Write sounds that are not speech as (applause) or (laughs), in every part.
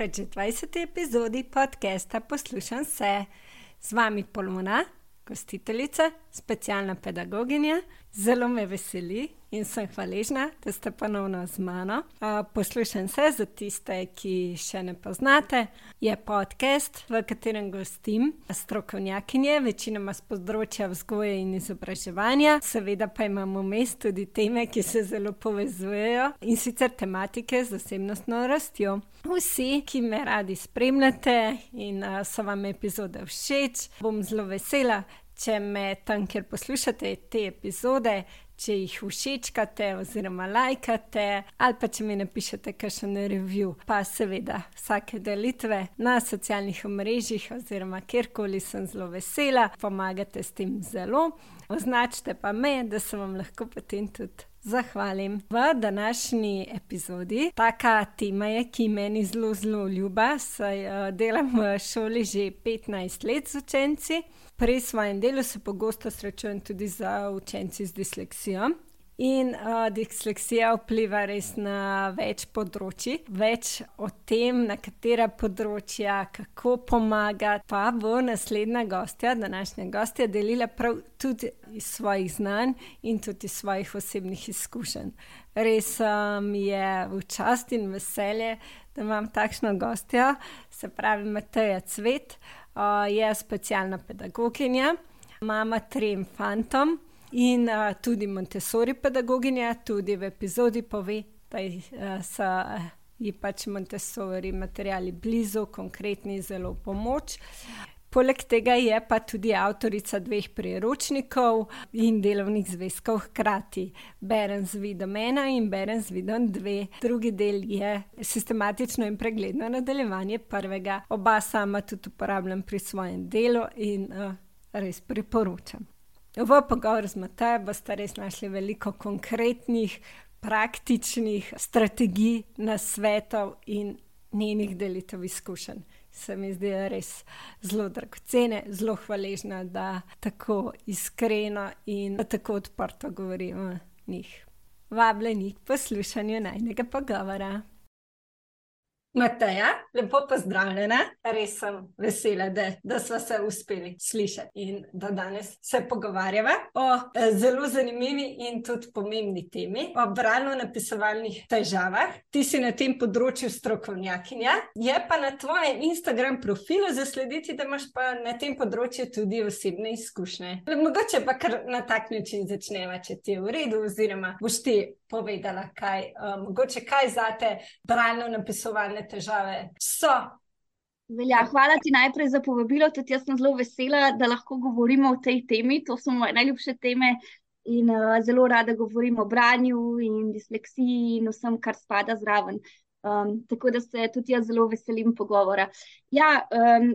Tokrat že 20. epizodi podcasta Poslušam se. Z vami Polmona, gostiteljica, specialna pedagoginja. Zelo me veseli in sem hvaležna, da ste ponovno z mano. Poslušam se za tiste, ki še ne poznate. Je podcast, v katerem gostim strokovnjakinje, večinoma z področja vzgoje in izobraževanja, seveda pa imamo vmes tudi teme, ki se zelo povezujejo in sicer tematike z osebnostno rastjo. Vsi, ki me radi spremljate in so vam epizode všeč, bom zelo vesela, če me tam, kjer poslušate te epizode, če jih všečkate oziroma lajkate, ali pa če mi napišete kakšen review. Pa seveda vsake delitve na socialnih omrežjih oziroma kjerkoli sem zelo vesela, pomagate s tem zelo. Označite pa me, da se vam lahko potem tudi. Zahvalim. V današnji epizodi taka tema je, ki meni zelo, zelo ljuba, saj uh, delam v šoli že 15 let z učenci. Pri svojem delu se pogosto srečujem tudi z učenci z disleksijo. In uh, disleksija vpliva res na več področji, več o tem, na katera področja, kako pomagati. Pa bo naslednja gostja, današnja gostja, delila prav tudi iz svojih znanj in tudi iz svojih osebnih izkušenj. Res um, je v čast in veselje, da imam takšno gostjo, se pravi Mateja Cvet. Uh, je specialna pedagoginja, mama trem fantom in uh, tudi Montessori pedagoginja, tudi v epizodi pove, da so ji pač Montessori materijali blizu, konkretni zelo pomoč. Poleg tega je pa tudi avtorica dveh priročnikov in delovnih zvezkov hkrati. Berem z vidom ena in berem z vidom dve. Drugi del je sistematično in pregledno nadaljevanje prvega. Oba sama tudi uporabljam pri svojem delu in uh, res priporočam. V pogovoru z Matejo boste res našli veliko konkretnih, praktičnih strategij, nasvetov in njenih delitev izkušenj se mi zdi res zelo dragocene, zelo hvaležna, da tako iskreno in tako odprto govorim o njih. Vabljeni k poslušanju najnega pogovora. Mateja, lepo pozdravljena. Res sem vesela, da, da smo se uspeli slišati in da danes se pogovarjava o eh, zelo zanimivi in tudi pomembni temi, o bralno-napisovalnih težavah. Ti si na tem področju strokovnjakinja, je pa na tvojem Instagram profilu zaslediti, da imaš pa na tem področju tudi osebne izkušnje. Mogoče pa kar na tak način začneva, če ti je v redu, oziroma boš ti povedala, kaj, um, mogoče kaj zate bralno-napisovalne težave so. Velja, hvala ti najprej za povabilo. Tudi jaz sem zelo vesela, da lahko govorimo o tej temi. To so moje najljubše teme in uh, zelo rada govorim o branju in disleksiji in vsem, kar spada zraven. Um, tako da se tudi jaz zelo veselim pogovora. Ja, um,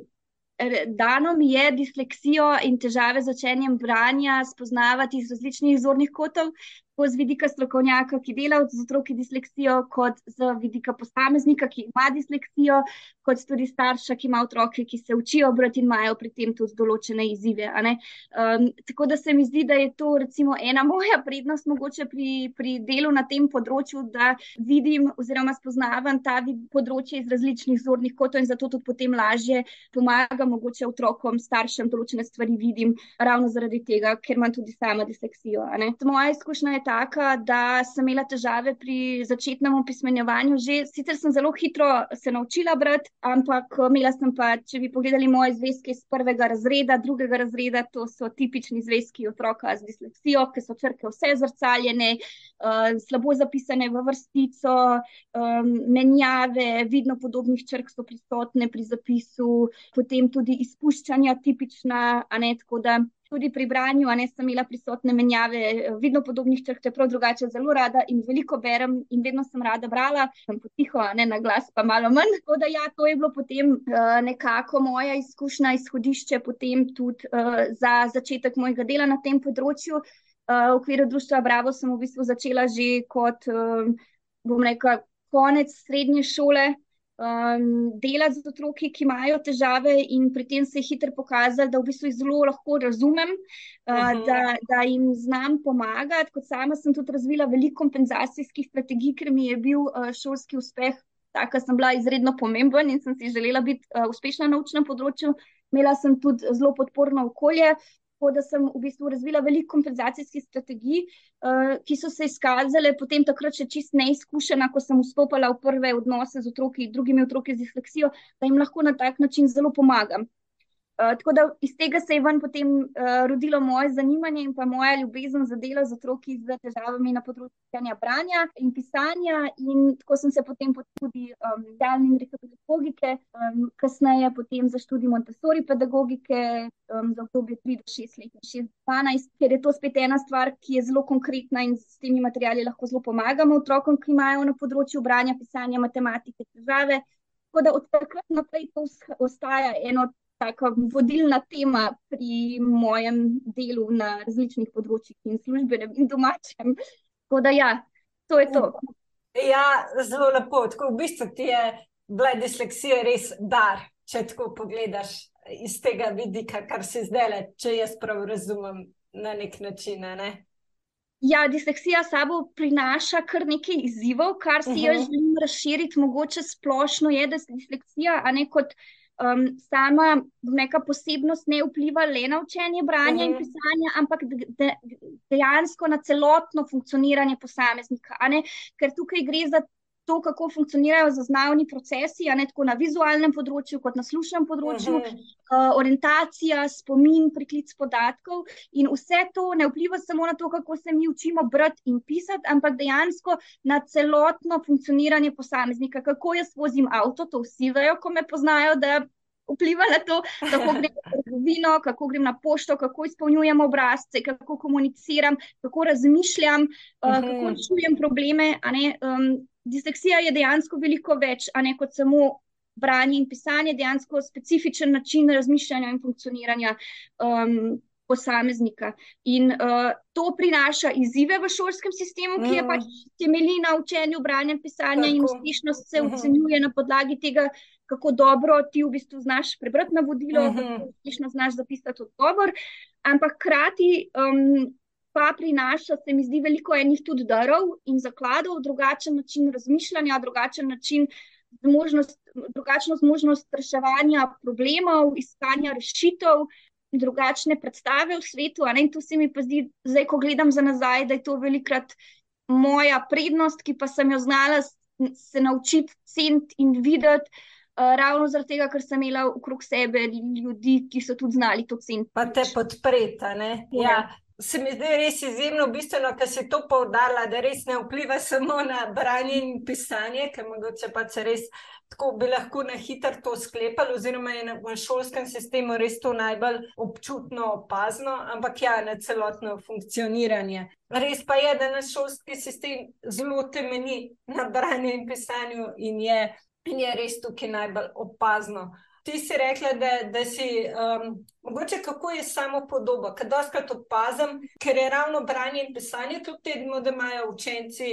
Dano mi je disleksijo in težave z učenjem branja spoznavati iz različnih zornih kotov, tako z vidika strokovnjaka, ki dela z otroki disleksijo, kot z vidika posameznika, ki ima disleksijo, kot tudi starša, ki ima otroke, ki se učijo brati in imajo pri tem tudi določene izzive. Um, tako da se mi zdi, da je to recimo ena (laughs) moja prednost mogoče pri, pri delu na tem področju, da vidim oziroma spoznavam ta področje iz različnih zornih kotov in zato tudi potem lažje pomagam mogoče otrokom, staršem določene stvari vidim ravno zaradi tega, ker imam tudi sama disleksijo. Moja izkušnja je taka, da sem imela težave pri začetnem opismenjevanju. Že sicer sem zelo hitro se naučila brati, ampak imela sem pa, če bi pogledali moje zvezke iz prvega razreda, drugega razreda, to so tipični zvezki otroka z disleksijo, ki so črke vse zrcaljene, uh, slabo zapisane v vrstico, um, menjave, vidno podobnih črk so prisotne pri zapisu, potem tudi izpuščanja, tipična, a ne tako da tudi pri branju, a ne sem imela prisotne menjave, vidno podobnih črk, te prav drugače zelo rada in veliko berem in vedno sem rada brala, sem potiho, a ne na glas, pa malo manj. Tako da ja, to je bilo potem uh, nekako moja izkušnja, izhodišče potem tudi uh, za začetek mojega dela na tem področju. Uh, v okviru društva Bravo sem v bistvu začela že kot, uh, bom rekla, konec srednje šole, um, delati z otroki, ki imajo težave, in pri tem se je hitro pokazalo, da v bistvu jih zelo lahko razumem, uh, uh -huh. da, da jim znam pomagati. Kot sama sem tudi razvila veliko kompenzacijskih strategij, ker mi je bil uh, šolski uspeh taka sem bila izredno pomemben in sem si želela biti uh, uspešna na učnem področju. Imela sem tudi zelo podporno okolje, tako da sem v bistvu razvila veliko kompenzacijskih strategij, uh, ki so se izkazale potem takrat še čist neizkušena, ko sem vstopala v prve odnose z otroki, drugimi otroki z disleksijo, da jim lahko na tak način zelo pomagam. Uh, tako da iz tega se je ven potem uh, rodilo moje zanimanje in pa moja ljubezen za delo z otroki z težavami na področju branja in pisanja. In tako sem se potem tudi um, dal in rehabilitologike, um, kasneje potem za študij Montessori pedagogike um, za obdobje 3 do 6 let in 6 do 12, ker je to spet ena stvar, ki je zelo konkretna in s temi materiali lahko zelo pomagamo otrokom, ki imajo na področju branja, pisanja, matematike težave. Tako da od takrat naprej to ostaja eno taka vodilna tema pri mojem delu na različnih področjih in službenem in domačem. Tako da, ja, to je to. Ja, zelo lepo. Tako v bistvu ti je bila disleksija res dar, če tako pogledaš iz tega vidika, kar si zdaj le, če jaz prav razumem na nek način. Ne? Ja, disleksija sabo prinaša kar nekaj izzivov, kar si uh -huh. jaz mhm. želim razširiti. Mogoče splošno je, da je disleksija, a ne kot um, sama neka posebnost ne vpliva le na učenje branja uh -huh. in mhm. pisanja, ampak de, de, dejansko na celotno funkcioniranje posameznika. Ker tukaj gre za to, kako funkcionirajo zaznavni procesi, ne tako na vizualnem področju, kot na slušnem področju, uh -huh. uh, orientacija, spomin, priklic podatkov. In vse to ne vpliva samo na to, kako se mi učimo brati in pisati, ampak dejansko na celotno funkcioniranje posameznika. Kako jaz vozim avto, to vsi vejo, ko me poznajo. Vpliva na to, kako grem na trgovino, kako grem na pošto, kako izpolnjujem obrazce, kako komuniciram, kako razmišljam, uh, kako čujem probleme. Um, disleksija je dejansko veliko več, a ne kot samo branje in pisanje, dejansko specifičen način razmišljanja in funkcioniranja. Um, Posameznika. In uh, to prinaša izzive v šolskem sistemu, ki je mm. pač temelji na učenju branja in pisanja, Tako. in uspešnost se mhm. ocenjuje na podlagi tega, kako dobro ti v bistvu znaš prebrati navodilo, uh -huh. kako uspešno znaš zapisati odgovor. Ampak hkrati um, pa prinaša, se mi zdi, veliko enih tudi darov in zakladov, drugačen način razmišljanja, drugačen način. Zmožnost, drugačno zmožnost reševanja problemov, iskanja rešitev, drugačne predstave v svetu. In to se mi pa zdi, zdaj, ko gledam za nazaj, da je to velikrat moja prednost, ki pa sem jo znala se naučiti ceniti in videti. Uh, ravno zaradi tega, ker sem imela okrog sebe ljudi, ki so tudi znali to ceniti. Pa te podpreti. Ja. ja se mi zdi res izjemno bistveno, da si to poudarila, da res ne vpliva samo na branje in pisanje, ker mogoče pa se res tako bi lahko na hitro to sklepali, oziroma je v šolskem sistemu res to najbolj občutno opazno, ampak ja, na celotno funkcioniranje. Res pa je, da naš šolski sistem zelo temeni na branju in pisanju in je, in je res tukaj najbolj opazno. Ti si rekla, da, da si um, mogoče kako je samo podoba, ker doskrat opazim, ker je ravno branje in pisanje, kljub temu, da imajo učenci,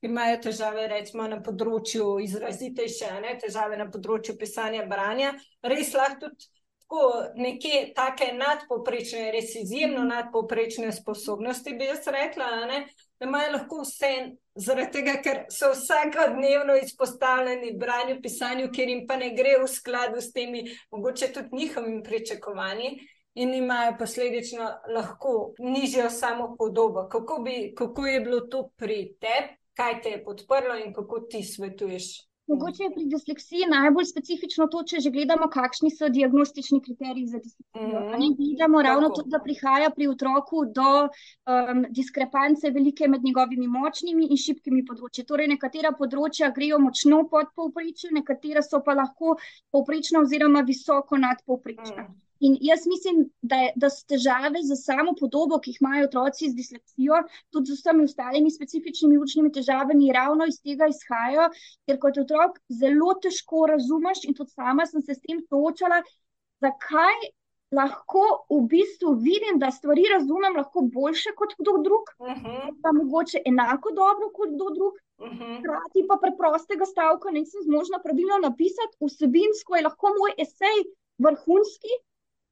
ki imajo težave, recimo na področju izrazitejše, ne, težave na področju pisanja branja, res lahko tudi. Tako neke take nadpoprečne, res izjemno nadpoprečne sposobnosti, bi jaz rekla, ne, da imajo lahko vse, zaradi tega, ker so vsakodnevno izpostavljeni branju, pisanju, ker jim pa ne gre v skladu s temi, mogoče tudi njihovimi pričakovanji. In imajo posledično lahko nižjo samo podobo. Kako, bi, kako je bilo to pri tebi, kaj te je podprlo in kako ti svetuješ Mogoče je pri disleksiji najbolj specifično to, če že gledamo, kakšni so diagnostični kriteriji za disleksijo. Mm -hmm. Vidimo ravno to, da prihaja pri otroku do um, diskrepance velike med njegovimi močnimi in šibkimi področji. Torej, nekatera področja grejo močno pod povprečje, nekatera so pa lahko povprečna oziroma visoko nadpovprečna. Mm -hmm. In jaz mislim, da, je, da so težave za samo podobo, ki jih imajo otroci z disleksijo, tudi z vsemi ostalimi specifičnimi učnimi težavami, ravno iz tega izhajajo, ker kot otrok zelo težko razumeš, in tudi sama sem se s tem soočala, zakaj lahko v bistvu vidim, da stvari razumem lahko boljše kot kdo drug, uh mhm. -huh. pa mogoče enako dobro kot kdo drug. Mhm. Hkrati uh -huh. pa preprostega stavka nisem zmožna pravilno napisati, vsebinsko je lahko moj esej vrhunski,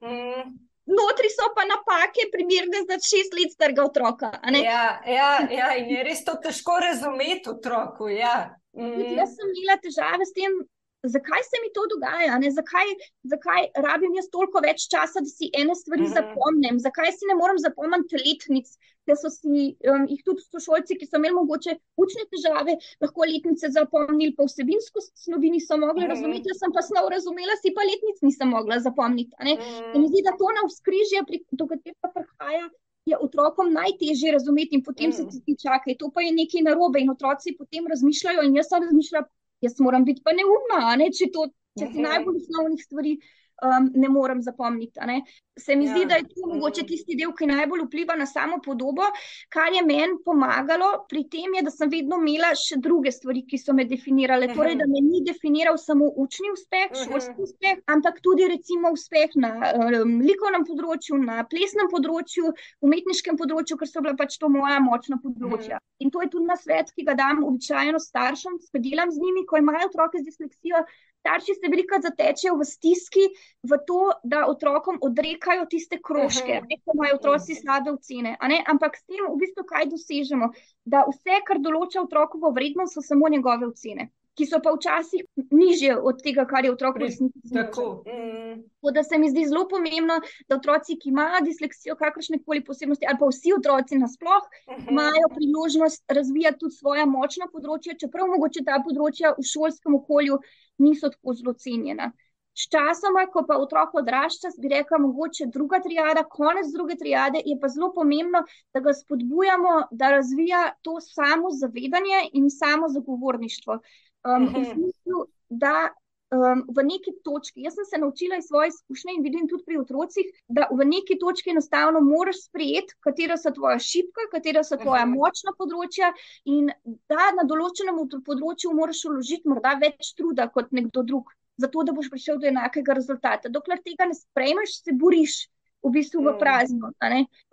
Mm. Notri so pa napake, primerne za šest let starega otroka. Ja, ja, ja, in je res to težko razumeti otroku. Ja. Mm. Jaz sem imela težave s tem, zakaj se mi to dogaja, zakaj, zakaj rabim jaz toliko več časa, da si ene stvari mm -hmm. zapomnim, zakaj si ne morem zapomniti letnic, ker so si um, jih tudi sošolci, ki so imeli mogoče učne težave, lahko letnice zapomnili, pa vsebinsko snovi niso mogli mm -hmm. razumeti, jaz sem pa snov razumela, si pa letnic nisem mogla zapomniti. Mm -hmm. Mi zdi, da to na vzkrižje, do katerega prihaja. Je otrokom najtežje razumeti, in potem mm. se ti čaka, to pa je nekaj narobe, in otroci potem razmišljajo. In jaz sem razmišljala, jaz moram biti pa neumna, ne? če, to, če si najbolj osnovnih stvari um, ne morem zapomniti. Ne? Se mi ja. zdi, da je to mogoče tisti del, ki najbolj vpliva na samo podobo. Kar je meni pomagalo pri tem, je, da sem vedno imela še druge stvari, ki so me definirale. Torej, da me ni definiral samo učni uspeh, šolski uspeh, ampak tudi recimo uspeh na um, likovnem področju, na plesnem področju, umetniškem področju, ker so bila pač to moja močna področja. In to je tudi na svet, ki ga dam običajno staršem, ki delam z njimi, ko imajo otroke z disleksijo starši se veliko zatečejo v stiski, v to, da otrokom odrekajo tiste krožke, ki imajo otroci slabe ocene. Ampak s tem v bistvu kaj dosežemo? Da vse, kar določa otrokovo vrednost, so samo njegove ocene. Ki so pa včasih nižje od tega, kar je otrok resnici. Tako. Mm. Da se mi zdi zelo pomembno, da otroci, ki imajo disleksijo, kakršne koli posebnosti, ali pa vsi otroci nasploh, uh mhm. -huh. imajo priložnost razvijati tudi svoje močna področja, čeprav mogoče ta področja v šolskem okolju niso tako zelo cenjena. Sčasoma, ko pa otrok odrašča, bi rekla, mogoče druga triada, konec druge triade, je pa zelo pomembno, da ga spodbujamo, da razvija to samo zavedanje in samo zagovorništvo. Um, v smislu, da um, v neki točki, jaz sem se naučila iz svoje izkušnje in vidim tudi pri otrocih, da v neki točki enostavno moraš sprejeti, katera so tvoja šipka, katera so tvoja močna področja, in da na določenem področju moraš vložiti morda več truda kot nekdo drug, zato da boš prišel do enakega rezultata. Dokler tega ne sprejmeš, se boriš. V bistvu v prazno,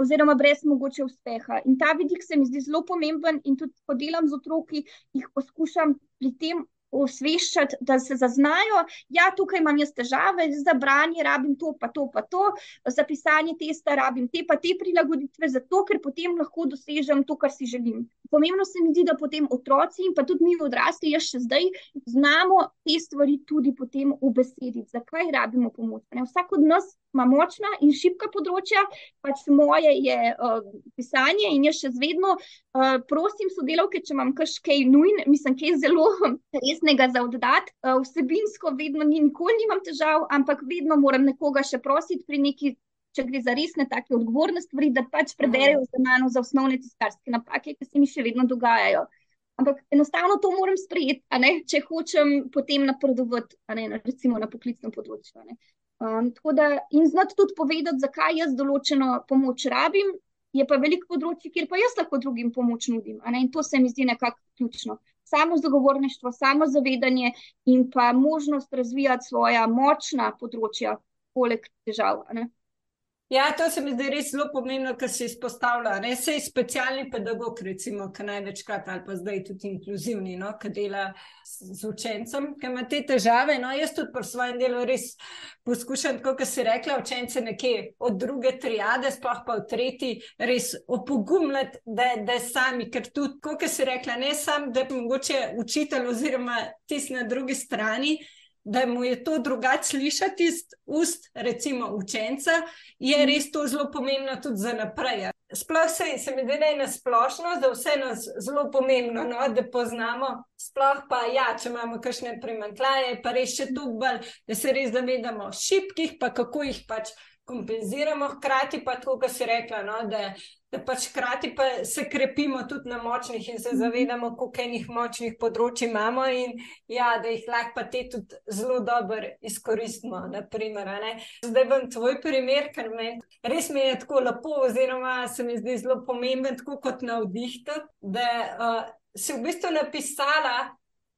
oziroma brez mogoče uspeha. In ta vidik se mi zdi zelo pomemben, in tudi, ko delam z otroki, jih poskušam pri tem osveščati, da se zaznajo, da ja, tukaj imam jaz težave, za branje rabim to, pa to, pa to, za pisanje testa rabim te, pa te prilagoditve, zato ker potem lahko dosežem to, kar si želim. Pomembno se mi zdi, da potem otroci in pa tudi mi odrasli, jaz še zdaj, znamo te stvari tudi potem ubesediti, zakaj rabimo pomoč. Ne? Vsak od nas ima močna in šibka področja, pač moje je uh, pisanje in jaz še vedno uh, prosim sodelavke, če imam kaj nujn, mislim, kaj zelo (laughs) resnega za oddati. Uh, vsebinsko vedno ni, nikoli nimam težav, ampak vedno moram nekoga še prositi pri neki. Če gre za resne, tako odgovorne stvari, da pač preberejo za mano za osnovne tiskarske napake, ki se mi še vedno dogajajo. Ampak enostavno to moram sprejeti, če hočem potem napredovati, recimo na poklicnem področju. Um, da, in znati tudi povedati, zakaj jaz določeno pomoč rabim, je pa veliko področji, kjer pa jaz lahko drugim pomoč nudim. In to se mi zdi nekako ključno. Samo zagovorništvo, samo zavedanje in pa možnost razvijati svoja močna področja, poleg težav. Ja, to se mi zdi res zelo pomembno, kar se izpostavlja. Ne se je specialni pedagog, recimo, ki največkrat ali pa zdaj tudi inkluzivni, no, ki dela z učencem, ki ima te težave. No, jaz tudi pri svojem delu res poskušam, kot si rekla, učence nekje od druge triade, sploh pa v tretji, res opogumljati, da, da sami, ker tudi, kot si rekla, ne sam, da je mogoče učitelj oziroma tisti na drugi strani da mu je to drugače slišati iz ust, recimo, učenca, je mhm. res to zelo pomembno tudi za naprej. Sploh se, se mi zdi, da je nasplošno, da vse nas zelo pomembno, no, da poznamo. Sploh pa, ja, če imamo kakšne primankljaje, pa res še tu bolj, da se res zavedamo šipkih, pa kako jih pač kompenziramo, hkrati pa tako, kot si rekla, no, da pač hkrati pa se krepimo tudi na močnih in se mhm. zavedamo, koliko enih močnih področji imamo in ja, da jih lahko pa te tudi zelo dobro izkoristimo. Naprimer, Zdaj bom tvoj primer, ker me res mi je tako lepo, oziroma se mi zdi zelo pomemben, tako kot na vdihtu, da uh, si v bistvu napisala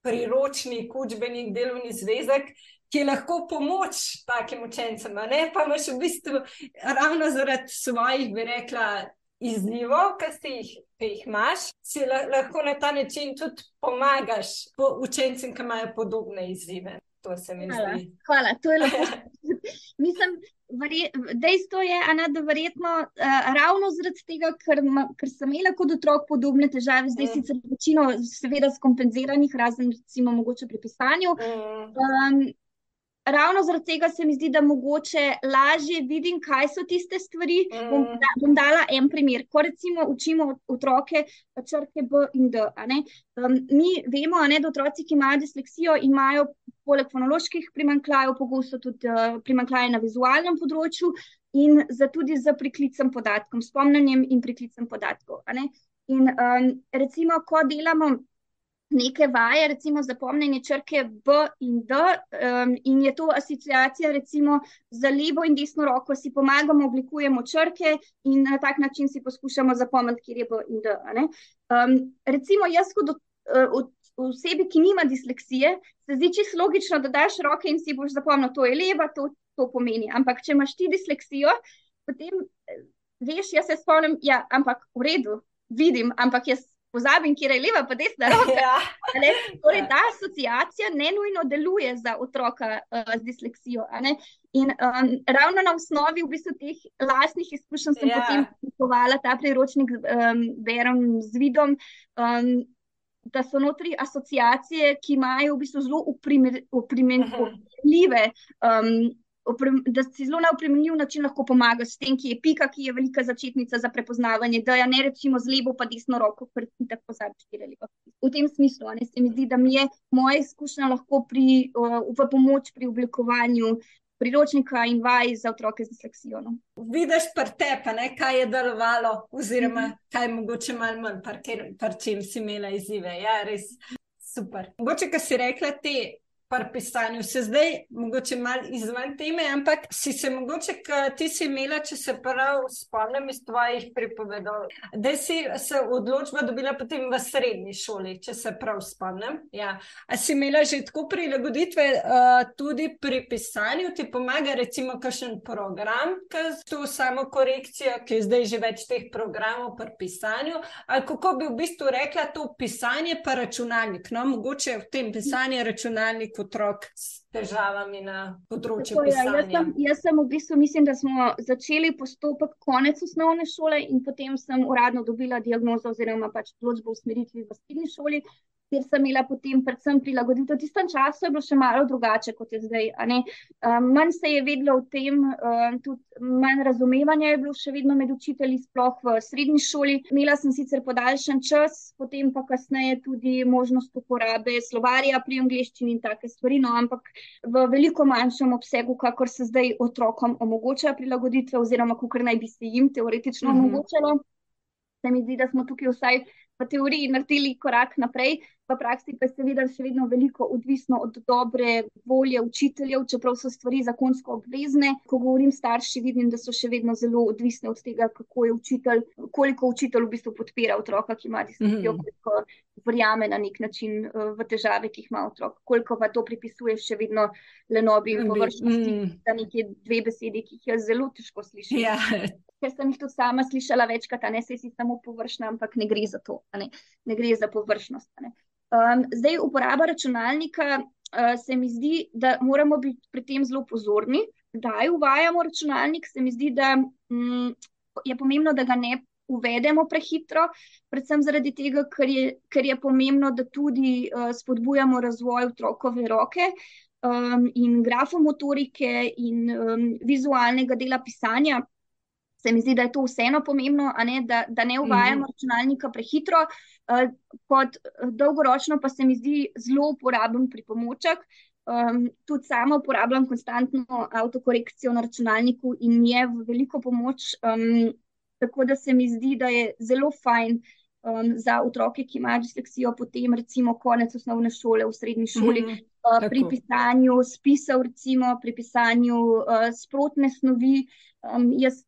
priročnik, učbenik, delovni zvezek ki je lahko pomoč takim učencem, ne pa imaš v bistvu ravno zaradi svojih, bi rekla, izzivov, ki si jih, jih imaš, si lahko na ta način tudi pomagaš učencem, ki imajo podobne izzive. To se mi hvala, zdi. Hvala, to je lepo. (laughs) Mislim, dejstvo je, Ana, da verjetno uh, ravno zaradi tega, ker, ker sem imela kot otrok podobne težave, zdaj mm. sicer večino, seveda, skompenziranih, razen recimo mogoče pri pisanju. Um, ravno zaradi tega se mi zdi, da mogoče lažje vidim, kaj so tiste stvari. Mm. Bom, da, bom dala en primer. Ko recimo učimo otroke črke B in D. Um, mi vemo, ne, da otroci, ki imajo disleksijo, imajo poleg fonoloških primankljajev, pogosto tudi uh, primankljaje na vizualnem področju in za tudi z priklicem podatkom, spomnjenjem in priklicem podatkov. In um, recimo, ko delamo neke vaje, recimo zapomnjenje črke B in D, um, in je to asociacija, recimo za levo in desno roko si pomagamo, oblikujemo črke in na tak način si poskušamo zapomniti, kje je B in D. Um, recimo, jaz kot uh, osebi, ki nima disleksije, se zdi čisto logično, da daš roke in si boš zapomnil, to je leva, to, to pomeni. Ampak, če imaš ti disleksijo, potem eh, veš, jaz se spomnim, ja, ampak v redu, vidim, ampak jaz pozabim, kje je leva, pa desna (laughs) roka. Ja. Torej, ta asociacija ne nujno deluje za otroka uh, z disleksijo. In um, ravno na osnovi v bistvu teh lastnih izkušenj sem ja. potem kupovala ta priročnik um, Berom z vidom. Um, Da so notri asociacije, ki imajo v bistvu zelo uprimenljive um, da si zelo na upremljiv način lahko pomagaš s tem, ki je pika, ki je velika začetnica za prepoznavanje, da ja ne rečemo z levo pa desno roko, ker ti tako pozabiš, kje je levo. V tem smislu, ne, se mi zdi, da mi je moja izkušnja lahko pri, v pomoč pri oblikovanju priročnika in vaj za otroke z disleksijo. No. Vidiš prtepa, kaj je delovalo, oziroma -hmm. kaj mogoče malo manj, par čem si imela izzive. Ja, res super. Mogoče, kar si rekla, te pri pisanju. Se zdaj, mogoče malo izven teme, ampak si se mogoče, ti si imela, če se prav spomnim iz tvojih pripovedov, da si se odločila dobila potem v srednji šoli, če se prav spomnim. Ja. A si imela že tako prilagoditve uh, tudi pri pisanju, ti pomaga recimo kakšen program, ki to samo korekcijo, ki je zdaj že več teh programov pri pisanju, ali kako bi v bistvu rekla to pisanje pa računalnik, no mogoče v tem pisanju računalnik otrok s težavami na področju Tako, pisanja. Ja, jaz, sem, jaz sem v bistvu, mislim, da smo začeli postopek konec osnovne šole in potem sem uradno dobila diagnozo oziroma pač odločbo v smeritvi v srednji šoli kjer sem imela potem predvsem prilagoditev. V tistem času je bilo še malo drugače, kot je zdaj. Um, manj se je vedlo o tem, um, tudi manj razumevanja je bilo še vedno med učitelji, sploh v srednji šoli. Imela sem sicer podaljšan čas, potem pa kasneje tudi možnost uporabe slovarja pri angliščini in take stvari, no, ampak v veliko manjšem obsegu, kakor se zdaj otrokom omogoča prilagoditve, oziroma kakor naj bi se jim teoretično mm -hmm. omogočalo. Se mi zdi, da smo tukaj vsaj v teoriji naredili korak naprej, v praksi pa je seveda še vedno veliko odvisno od dobre volje učiteljev, čeprav so stvari zakonsko obvezne. Ko govorim starši, vidim, da so še vedno zelo odvisne od tega, kako je učitelj, koliko učitelj v bistvu podpira otroka, ki ima disleksijo, mm -hmm. koliko verjame na nek način uh, v težave, ki jih ima otrok, koliko pa to pripisuje še vedno lenobi in površnosti, mm -hmm. za neke dve besedi, ki jih jaz zelo težko slišim. Ja. Ker sem jih tudi sama slišala večkrat, ne se si samo površna, ampak ne gre za to, ne, ne gre za površnost. Um, zdaj, uporaba računalnika uh, se mi zdi, da moramo biti pri tem zelo pozorni. Kdaj uvajamo računalnik, se mi zdi, da um, je pomembno, da ga ne uvedemo prehitro, predvsem zaradi tega, ker je, ker je pomembno, da tudi uh, spodbujamo razvoj otrokove roke. Um, in grafomotorike, in um, vizualnega dela pisanja, se mi zdi, da je to vseeno pomembno, ne, da, da ne uvajamo mm. računalnika prehitro, uh, kot eh, dolgoročno pa se mi zdi zelo uporaben pripomoček. Um, tudi sama uporabljam konstantno avtokorekcijo na računalniku in mi je v veliko pomoč. Um, tako da se mi zdi, da je zelo fajn um, za otroke, ki imajo disleksijo, potem recimo konec osnovne šole, v srednji šoli, mm, uh, pri pisanju spisov, recimo pri pisanju uh, sprotne snovi. Um, jaz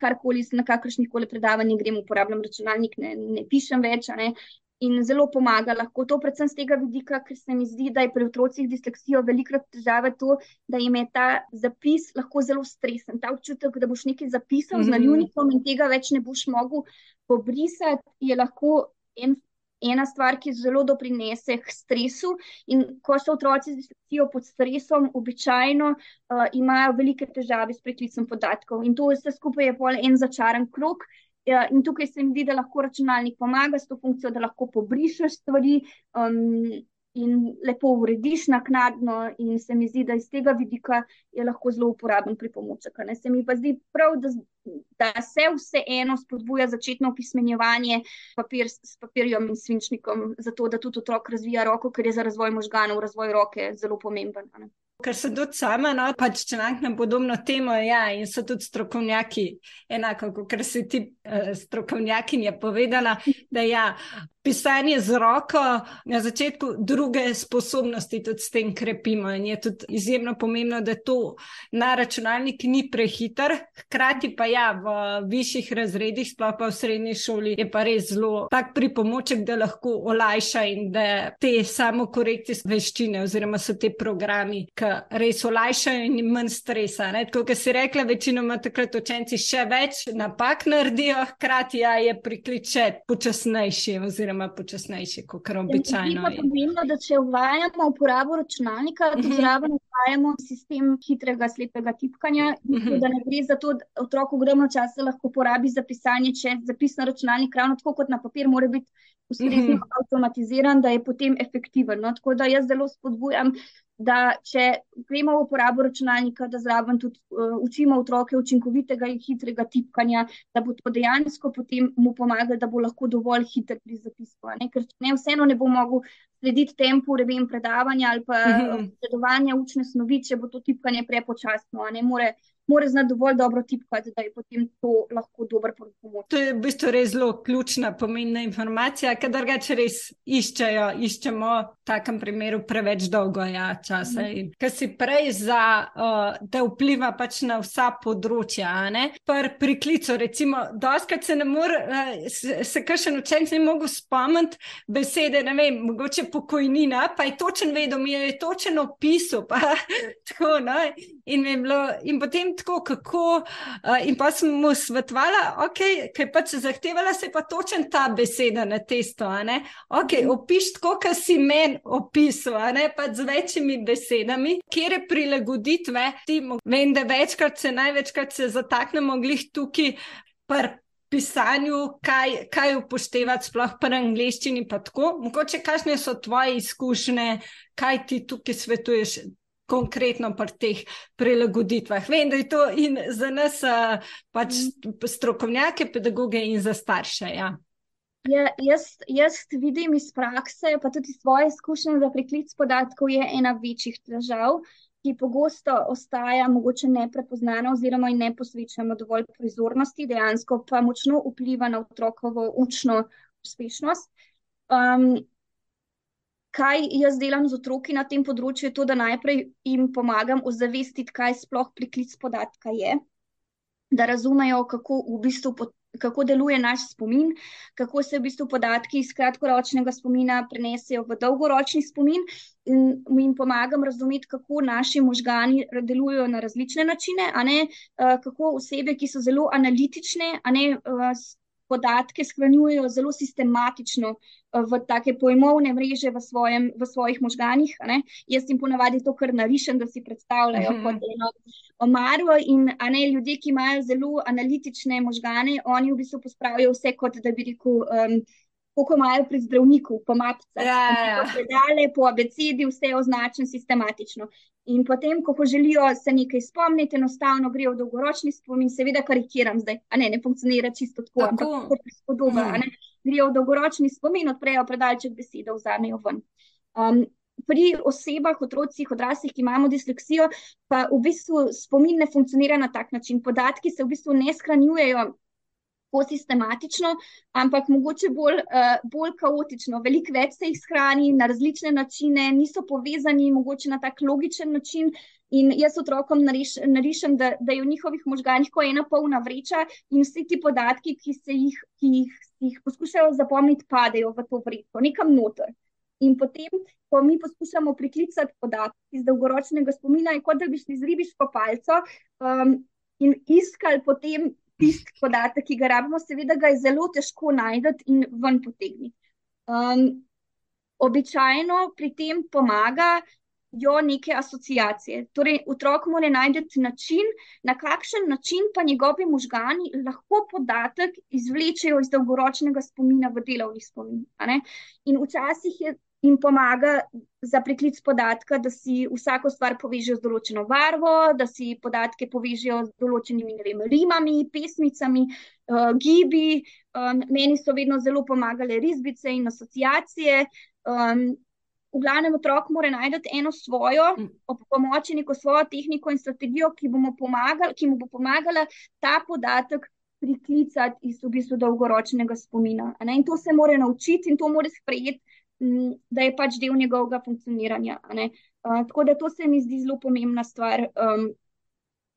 karkoli, na kakršnih koli predavanjih grem, uporabljam računalnik, ne, ne pišem več. Ne, in zelo pomaga lahko to, predvsem z tega vidika, ker se mi zdi, da je pri otrocih disleksijo velikrat težava to, da jim je ta zapis lahko zelo stresen. Ta občutek, da boš nekaj zapisal mm -hmm. z mhm. naljunikom in tega več ne boš mogel pobrisati, je lahko en ena stvar, ki zelo doprinese k stresu. In ko so otroci z disleksijo pod stresom, običajno uh, imajo velike težave s preklicom podatkov. In to vse skupaj je pol en začaran krok. Ja, in tukaj se mi zdi, da lahko računalnik pomaga s to funkcijo, da lahko pobrišeš stvari. Um, in lepo urediš naknadno, in se mi zdi, da iz tega vidika je lahko zelo uporaben pri pomoči. Se mi pa zdi prav, da, da se vseeno spodbuja začetno opismenjevanje papir, s papirjem in svinčnikom, zato da tudi otrok razvija roko, ker je za razvoj možganov, razvoj roke zelo pomemben. Ne? Ker sem tudi sama, no, pač članek na podobno temo, ja, in so tudi strokovnjaki, enako kot si ti strokovnjakinja povedala, da ja, pisanje z roko na začetku druge sposobnosti tudi s tem krepimo. In je tudi izjemno pomembno, da to na računalnik ni prehiter, hkrati pa ja, v višjih razredih, sploh pa v srednji šoli, je pa res zelo tak pripomoček, da lahko olajša in da te samokorekcijske veščine oziroma so te programi, ki res olajšajo in manj stresa. Tako, kot si rekla, večinoma takrat učenci še več napak naredijo, hkrati ja, je prikliče počasnejši. Oziroma počasnejši, kot kar običajno. Je pomembno, da če uvajamo uporabo računalnika, uh -huh. zraven uvajamo sistem hitrega slepega tipkanja. Uh -huh. Da ne gre za to, da otrok ogromno časa lahko porabi za pisanje, če zapis na računalnik, ravno tako kot na papir, mora biti ustrezno uh -huh. avtomatiziran, da je potem efektiven. No? Tako da jaz zelo spodbujam da če gremo v uporabo računalnika, da zraven tudi uh, učimo otroke učinkovitega in hitrega tipkanja, da bo to dejansko potem mu pomagalo, da bo lahko dovolj hiter pri zapisku. Ker ne vseeno ne bo mogel slediti tempu, revem predavanja ali pa predovanja uh, učne snovi, če bo to tipkanje prepočasno, ne more mora znati dovolj dobro tipkati, da je potem to lahko dober pomoč. To je v bistvu res zelo ključna, pomembna informacija, ker drugače res iščejo, iščemo v takem primeru preveč dolgo ja, časa. Mm. Ker si prej za, uh, da vpliva pač na vsa področja. Pri klicu, recimo, doskrat se ne more, uh, se, se kakšen učenec ne mogo spomniti besede, ne vem, mogoče pokojnina, pa je točen vedel, mi je točen opisal, pa (laughs) tako, no? in, bilo, in potem tako, kako. Uh, in pa sem mu svetovala, okay, ker pač zahtevala se pa točen ta beseda na testu. Okay, mhm. opiš tako, kot si meni opisal, pa z večjimi besedami, kjer je prilagoditve. Vem, da večkrat se največkrat se zataknemo glih tukaj. Pisanju, kaj, kaj upoštevati, sploh pri angliščini, pa tako. Mogoče, kakšne so tvoje izkušnje, kaj ti tukaj svetuješ, konkretno pri teh prilagoditvah. Vem, da je to in za nas, pač strokovnjake, pedagoge in za starše. Ja. Ja, jaz, jaz vidim iz prakse, pa tudi svoje izkušnje, da priklic podatkov je ena večjih težav, ki pogosto ostaja mogoče neprepoznana oziroma ne posvečamo dovolj pozornosti, dejansko pa močno vpliva na otrokovo učno uspešnost. Um, kaj jaz delam z otroki na tem področju, je to, da najprej jim pomagam ozavestiti, kaj sploh priklic podatka je, da razumejo, kako v bistvu. Kako deluje naš spomin, kako se v bistvu podatki iz kratkoročnega spomina prenesejo v dolgoročni spomin, in jim pomagam razumeti, kako naši možgani delujejo na različne načine, ne, kako osebe, ki so zelo analitične, ne, podatke shranjujejo zelo sistematično eh, v take pojmovne mreže v, svojem, v svojih možganjih. Ne? Jaz jim ponavadi to kar narišem, da si predstavljajo mm -hmm. kot eno omaro. In ne, ljudje, ki imajo zelo analitične možgane, oni v bistvu pospravijo vse, kot da bi rekel. Um, Kako imajo pri zdravniku, po mapicah, ja, ja. ja. po abecedi, vse je označeno sistematično. In potem, ko želijo se nekaj spomniti, enostavno grejo v dolgoročni spomin, seveda karikiram zdaj, a ne, ne funkcionira čisto tako, tako. ampak kot prispodoba. Mm. Grejo v dolgoročni spomin, odprejo predalček besede, vzamejo ven. Um, pri osebah, otrocih, odraslih, ki imamo disleksijo, pa v bistvu spomin ne funkcionira na tak način. Podatki se v bistvu ne shranjujejo tako sistematično, ampak mogoče bolj, uh, bolj kaotično. Veliko več se jih shrani na različne načine, niso povezani, mogoče na tak logičen način. In jaz otrokom nariš, narišem, da, da je v njihovih možganjih kot ena polna vreča, in vsi ti podatki, ki se jih, ki jih, jih poskušajo zapomniti, padejo v to vrečo, nekam noter. In potem, ko mi poskušamo priklicati podatke iz dolgoročnega spomina, je kot da bi šli z ribiško palco um, in iskali potem tisti podatek, ki ga rabimo, seveda ga je zelo težko najti in ven potegniti. Um, običajno pri tem pomaga jo neke asociacije. Torej, otrok mora najti način, na kakšen način pa njegovi možgani lahko podatek izvlečejo iz dolgoročnega spomina v delovni spomin. In včasih je. In pomaga za priklic podatka, da si vsako stvar povežejo z določeno barvo, da si podatke povežejo z določenimi vem, rimami, pesmicami, uh, gibi. Um, meni so vedno zelo pomagale risbice in asociacije. Um, v glavnem otrok mora najti eno svojo, mm. ob pomoči neko svojo tehniko in strategijo, ki, pomagal, ki mu bo pomagala ta podatek priklicati iz v bistvu dolgoročnega spomina. In to se mora naučiti in to mora sprejeti, da je pač del njegovega funkcioniranja. Uh, tako da to se mi zdi zelo pomembna stvar. Um,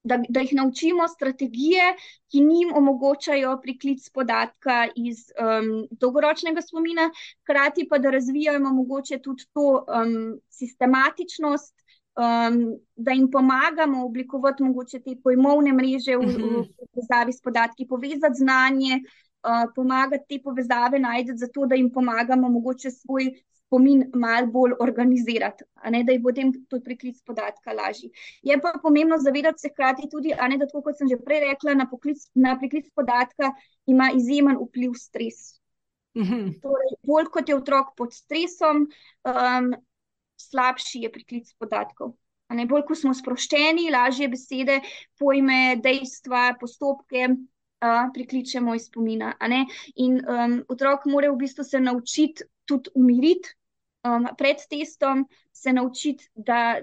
da, da jih naučimo strategije, ki njim omogočajo priklic podatka iz um, dolgoročnega spomina, hkrati pa da razvijamo mogoče tudi to um, sistematičnost, um, da jim pomagamo oblikovati mogoče te pojmovne mreže v, v povezavi s podatki, povezati znanje. Uh, pomagati te povezave najti, zato da jim pomagamo, mogoče svoj spomin malo bolj organizirati, ne, da je potem tudi priklic podatka lažji. Je pa pomembno zavedati se hkrati tudi, ne, da tako kot sem že prej rekla, na, poklic, na priklic podatka ima izjemen vpliv stres. Mhm. Torej, bolj kot je otrok pod stresom, um, slabši je priklic podatkov. Ne, bolj ko smo sproščeni, lažje besede, pojme, dejstva, postopke. Uh, prikličemo iz spomina. In um, otrok mora v bistvu se naučiti tudi umiriti, um, pred testom se naučiti, da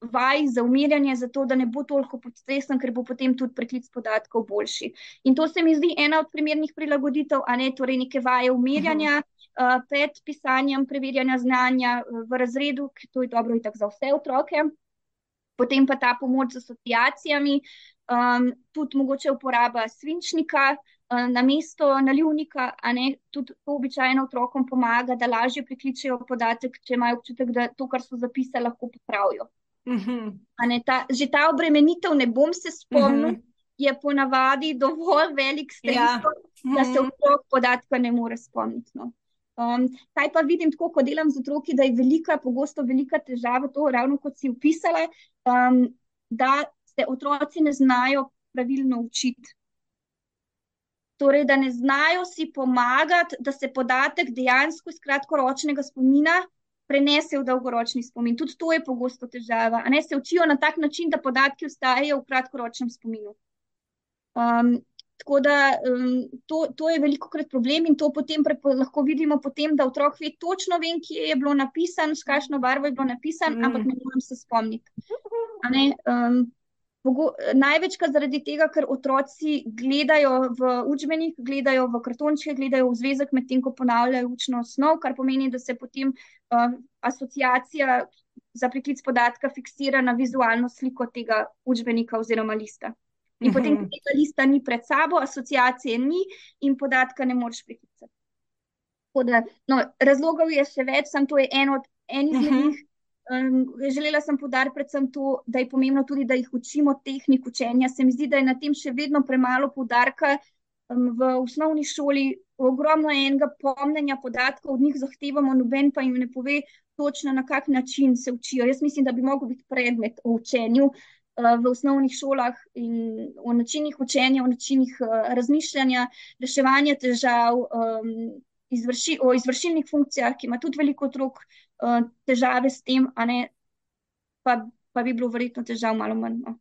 vaj za umirjanje, zato da ne bo toliko pod stresom, ker bo potem tudi preklic podatkov boljši. In to se mi zdi ena od primernih prilagoditev, a ne torej neke vaje umirjanja. Uh, pred pisanjem, preverjanja znanja v razredu, ki to je dobro in tako za vse otroke, potem pa ta pomoč z asociacijami, um, tudi mogoče uporaba svinčnika, uh, na mesto nalivnika, a ne tudi to običajno otrokom pomaga, da lažje prikličejo podatek, če imajo občutek, da to, kar so zapisali, lahko popravijo. Uh mhm. -huh. ta, že ta obremenitev, ne bom se spomnil, uh mhm. -huh. je ponavadi (laughs) dovolj velik stres, ja. da se mhm. otrok podatka ne more spomniti. No. Um, kaj pa vidim, tako ko delam z otroki, da je velika, pogosto velika težava to, ravno kot si opisala, um, da se otroci ne znajo pravilno učiti torej, da ne znajo si pomagati, da se podatek dejansko iz kratkoročnega spomina prenese v dolgoročni spomin. Tudi to je pogosto težava. Ne se učijo na tak način, da podatki ostajajo v kratkoročnem spominu. Um, tako da um, to, to je veliko krat problem in to potem lahko vidimo, potem, da otrok ve točno, vem, kje je bilo napisano, s kakšno barvo je bilo napisano, mm. ampak ne morem se spomniti. Um, Največkrat zaradi tega, ker otroci gledajo v učbenik, gledajo v kartončke, gledajo v zvezek, medtem ko ponavljajo učno osnov, kar pomeni, da se potem uh, asociacija za priklic podatka fiksira na vizualno sliko tega učbenika oziroma lista. In potem, ko mhm. tega lista ni pred sabo, asociacije ni in podatka ne moreš priklicati. Da, no, razlogov je še več, samo to je eno od enih izmed mhm. njih. Um, želela sem podariti predvsem to, da je pomembno tudi, da jih učimo tehnik učenja. Se mi zdi, da je na tem še vedno premalo podarka um, v osnovni šoli. Ogromno je enega pomnenja podatkov, od njih zahtevamo, noben pa jim ne pove točno, na kak način se učijo. Jaz mislim, da bi lahko bil predmet o učenju uh, v osnovnih šolah in o načinih učenja, o načinih uh, razmišljanja, reševanja težav. Izvrši, o izvršilnih funkcijah, ki ima tudi veliko otrok uh, težave s tem, ne, pa, pa bi bilo verjetno težav malo manj. No.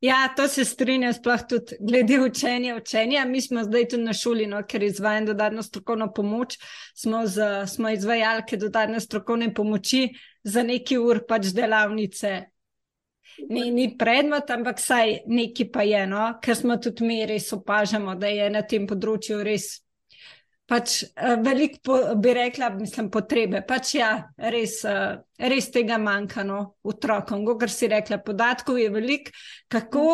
Ja, to se strinjam, sploh tudi glede učenja. učenja. Mi smo zdaj tudi na šoli, no, ker izvajamo dodatno strokovno pomoč. Smo, z, smo izvajalke dodatne strokovne pomoči za neki ur pač delavnice. Ni, ni predmet, ampak saj neki pa je, no? ker smo tudi mi res opažamo, da je na tem področju res pač uh, veliko, bi rekla, mislim, potrebe. Pač ja, res, uh, res tega manjka no, otrokom. Kot si rekla, podatkov je veliko, kako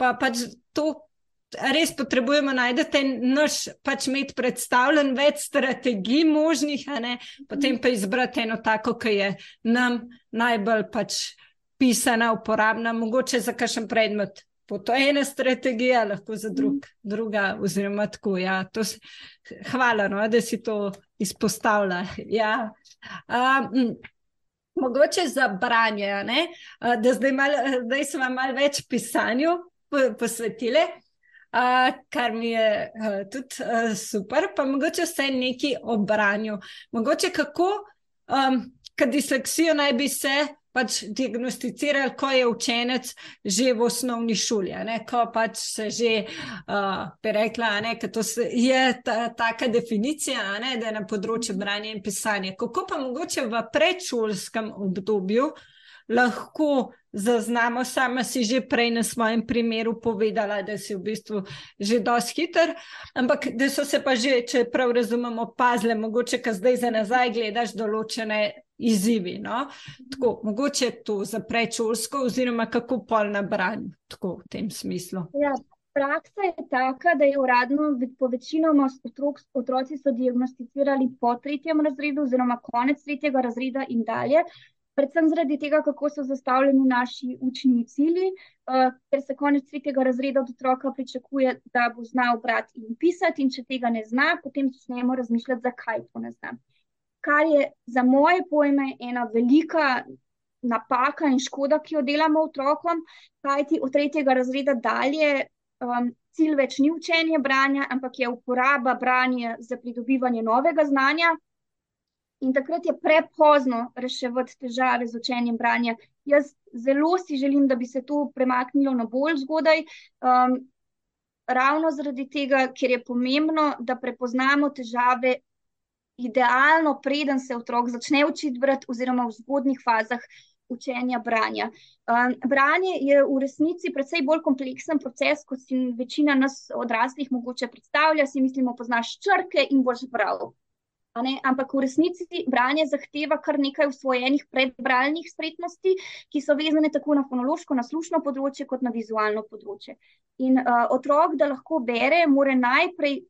pa pač to. Res potrebujemo najti naš, pač imeti predstavljen več strategij možnih, potem pa izbrati eno tako, ki je nam najbolj pač pisana, uporabna, mogoče za kakšen predmet To je ena strategija, lahko za drug, druga, oziroma tako. Ja, si, hvala, no, da si to izpostavlja. Ja. Um, mogoče za branje, ne? da zdaj, mal, zdaj smo malo več pisanju posvetili, uh, kar mi je uh, tudi uh, super, pa mogoče vse nekaj o branju. Mogoče kako, um, kad disleksijo naj bi se pač diagnosticirali, ko je učenec že v osnovni šoli, ne? ko pač se že uh, rekla, da je ta, taka definicija, ne? da je na področju branja in pisanja. Kako pa mogoče v predšolskem obdobju lahko zaznamo, sama si že prej na svojem primeru povedala, da si v bistvu že dosti hiter, ampak da so se pa že, če prav razumemo, pazle, mogoče, ka zdaj za nazaj gledaš določene izzivi. No? Tako, mogoče to za prečolsko, oziroma kako pol na branju, tako v tem smislu. Ja. Praksa je taka, da je uradno po večinoma otrok, otroci so diagnosticirali po tretjem razredu, oziroma konec tretjega razreda in dalje. Predvsem zaradi tega, kako so zastavljeni naši učni cilji, uh, ker se konec tretjega razreda od otroka pričakuje, da bo znal brati in pisati, in če tega ne zna, potem začnemo razmišljati, zakaj to ne zna kar je za moje pojme ena velika napaka in škoda, ki jo delamo otrokom, kajti od tretjega razreda dalje um, cilj več ni učenje branja, ampak je uporaba branja za pridobivanje novega znanja. In takrat je prepozno reševati težave z učenjem branja. Jaz zelo si želim, da bi se to premaknilo na bolj zgodaj, um, ravno zaradi tega, ker je pomembno, da prepoznamo težave idealno, preden se otrok začne učiti brati, oziroma v zgodnih fazah učenja branja. Um, branje je v resnici precej bolj kompleksen proces, kot si večina nas odraslih mogoče predstavlja. Si mislimo, poznaš črke in boš bral. Ampak v resnici branje zahteva kar nekaj usvojenih predbralnih spretnosti, ki so vezane tako na fonološko, na slušno področje, kot na vizualno področje. In uh, otrok, da lahko bere, mora najprej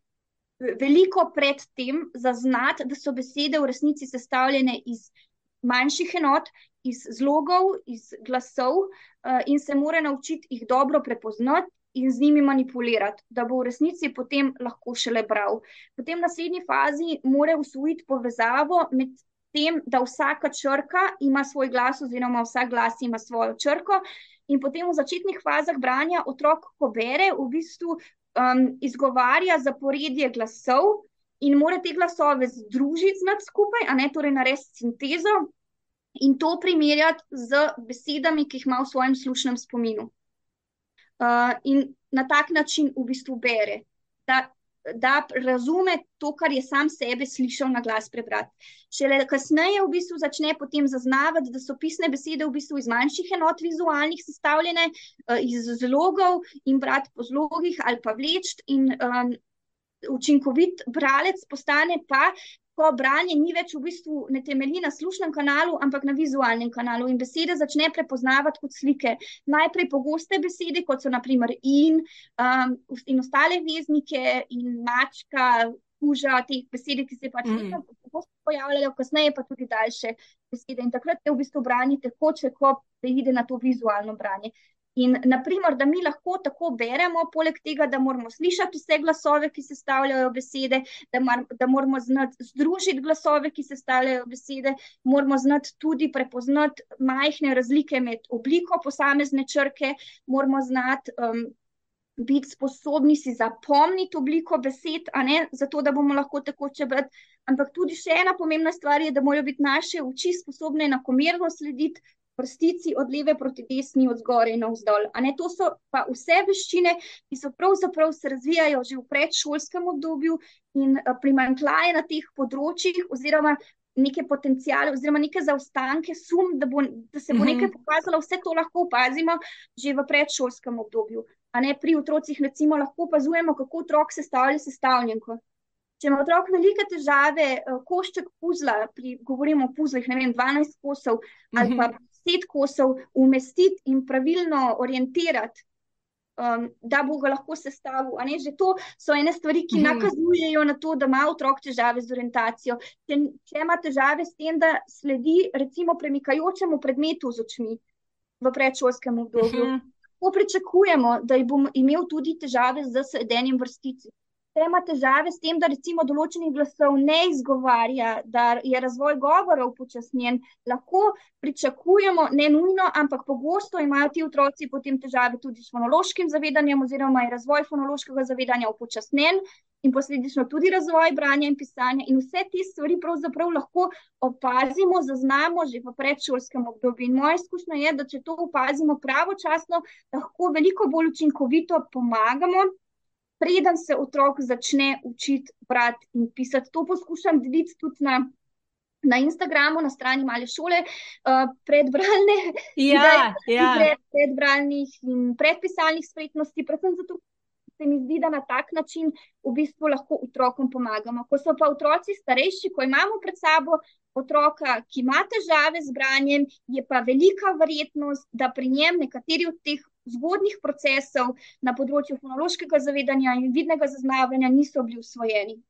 veliko pred tem zaznati, da so besede v resnici sestavljene iz manjših enot, iz zlogov, iz glasov uh, in se mora naučiti jih dobro prepoznati. In z njimi manipulirati, da bo v resnici potem lahko šele bral. Potem v naslednji fazi mora usvojiti povezavo med tem, da vsaka črka ima svoj glas, oziroma vsak glas ima svojo črko. In potem v začetnih fazah branja otrok, ko bere, v bistvu um, izgovarja zaporedje glasov in mora te glasove združiti znati skupaj, a ne torej narediti sintezo in to primerjati z besedami, ki jih ima v svojem slušnem spominu. Uh, in na tak način v bistvu bere. Da da razume to, kar je sam sebe slišal na glas prebrati. Šele kasneje v bistvu začne potem zaznavati, da so pisne besede v bistvu iz manjših enot vizualnih sestavljene, uh, iz zlogov in brati po zlogih ali pa vleč in um, učinkovit bralec postane pa, ko branje ni več v bistvu ne temelji na slušnem kanalu, ampak na vizualnem kanalu in besede začne prepoznavati kot slike. Najprej pogoste besede, kot so naprimer in, um, in ostale veznike in mačka, kuža, te besede, ki se pač mm. pogosto pojavljajo, kasneje pa tudi daljše besede. In takrat je v bistvu branje tekoče, ko preide na to vizualno branje. In, naprimer, da mi lahko tako beremo, poleg tega, da moramo slišati vse glasove, ki se stavljajo besede, da, mar, da moramo znati združiti glasove, ki se stavljajo besede, moramo znati tudi prepoznati majhne razlike med obliko posamezne črke, moramo znati. Um, Biti sposobni si zapomniti obliko besed, ne, zato da bomo lahko tako čebrati. Ampak tudi še ena pomembna stvar je, da morajo biti naše oči sposobne enakomerno slediti prstici od leve proti desni, od zgoraj in navzdol. To so pa vse veščine, ki so pravzaprav se razvijajo že v predšolskem obdobju in eh, primankljaje na teh področjih, oziroma neke potencijale, oziroma neke zaostanke, sum, da, bo, da se bo nekaj mhm. pokazalo, vse to lahko opazimo že v predšolskem obdobju. A ne pri otrocih, recimo, lahko opazujemo, kako otrok sestavlja sestavljenko. Če ima otrok velike težave, eh, košček puzla, pri, govorimo o puzlih, ne vem, 12 kosov ali pa mhm deset kosov umestiti in pravilno orientirati, um, da bo ga lahko sestavil. Že to so ene stvari, ki mm. nakazujejo na to, da ima otrok težave z orientacijo. Če, če ima težave s tem, da sledi recimo premikajočemu predmetu z očmi v predšolskem obdobju. -hmm. lahko pričakujemo, da bom imel tudi težave z sedenjem vrstici. Če ima težave s tem, da recimo določenih glasov ne izgovarja, da je razvoj govora upočasnjen, lahko pričakujemo, ne nujno, ampak pogosto imajo ti otroci potem težave tudi s fonološkim zavedanjem, oziroma je razvoj fonološkega zavedanja upočasnjen in posledično tudi razvoj branja in pisanja. In vse te stvari pravzaprav lahko opazimo, zaznamo že v predšolskem obdobju. In moja izkušnja je, da če to opazimo pravočasno, lahko veliko bolj učinkovito pomagamo preden se otrok začne učiti brati in pisati. To poskušam deliti tudi na, na Instagramu, na strani male šole, uh, predbralne, ja, (laughs) ja. Pred, predbralnih in predpisalnih spretnosti, predvsem zato. Se mi zdi, da na tak način v bistvu lahko otrokom pomagamo. Ko so pa otroci starejši, ko imamo pred sabo otroka, ki ima težave z branjem, je pa velika verjetnost, da pri njem nekateri od teh zgodnih procesov na področju fonološkega zavedanja in vidnega zaznavanja niso bili usvojeni.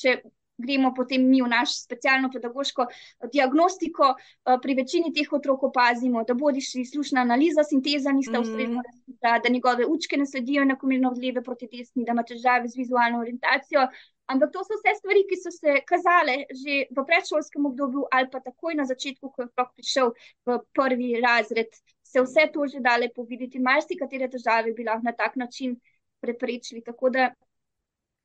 Če gremo potem mi v naš specialno pedagoško diagnostiko, eh, pri večini teh otrok opazimo, da bodi šli slušna analiza, sinteza nista mm. ustrezna, da, da njegove učke ne sledijo enakomerno od leve proti desni, da ima težave z vizualno orientacijo. Ampak to so vse stvari, ki so se kazale že v predšolskem obdobju ali pa takoj na začetku, ko je otrok prišel v prvi razred se vse to že dale povedati, marsikatere težave bi lahko na tak način preprečili. Tako da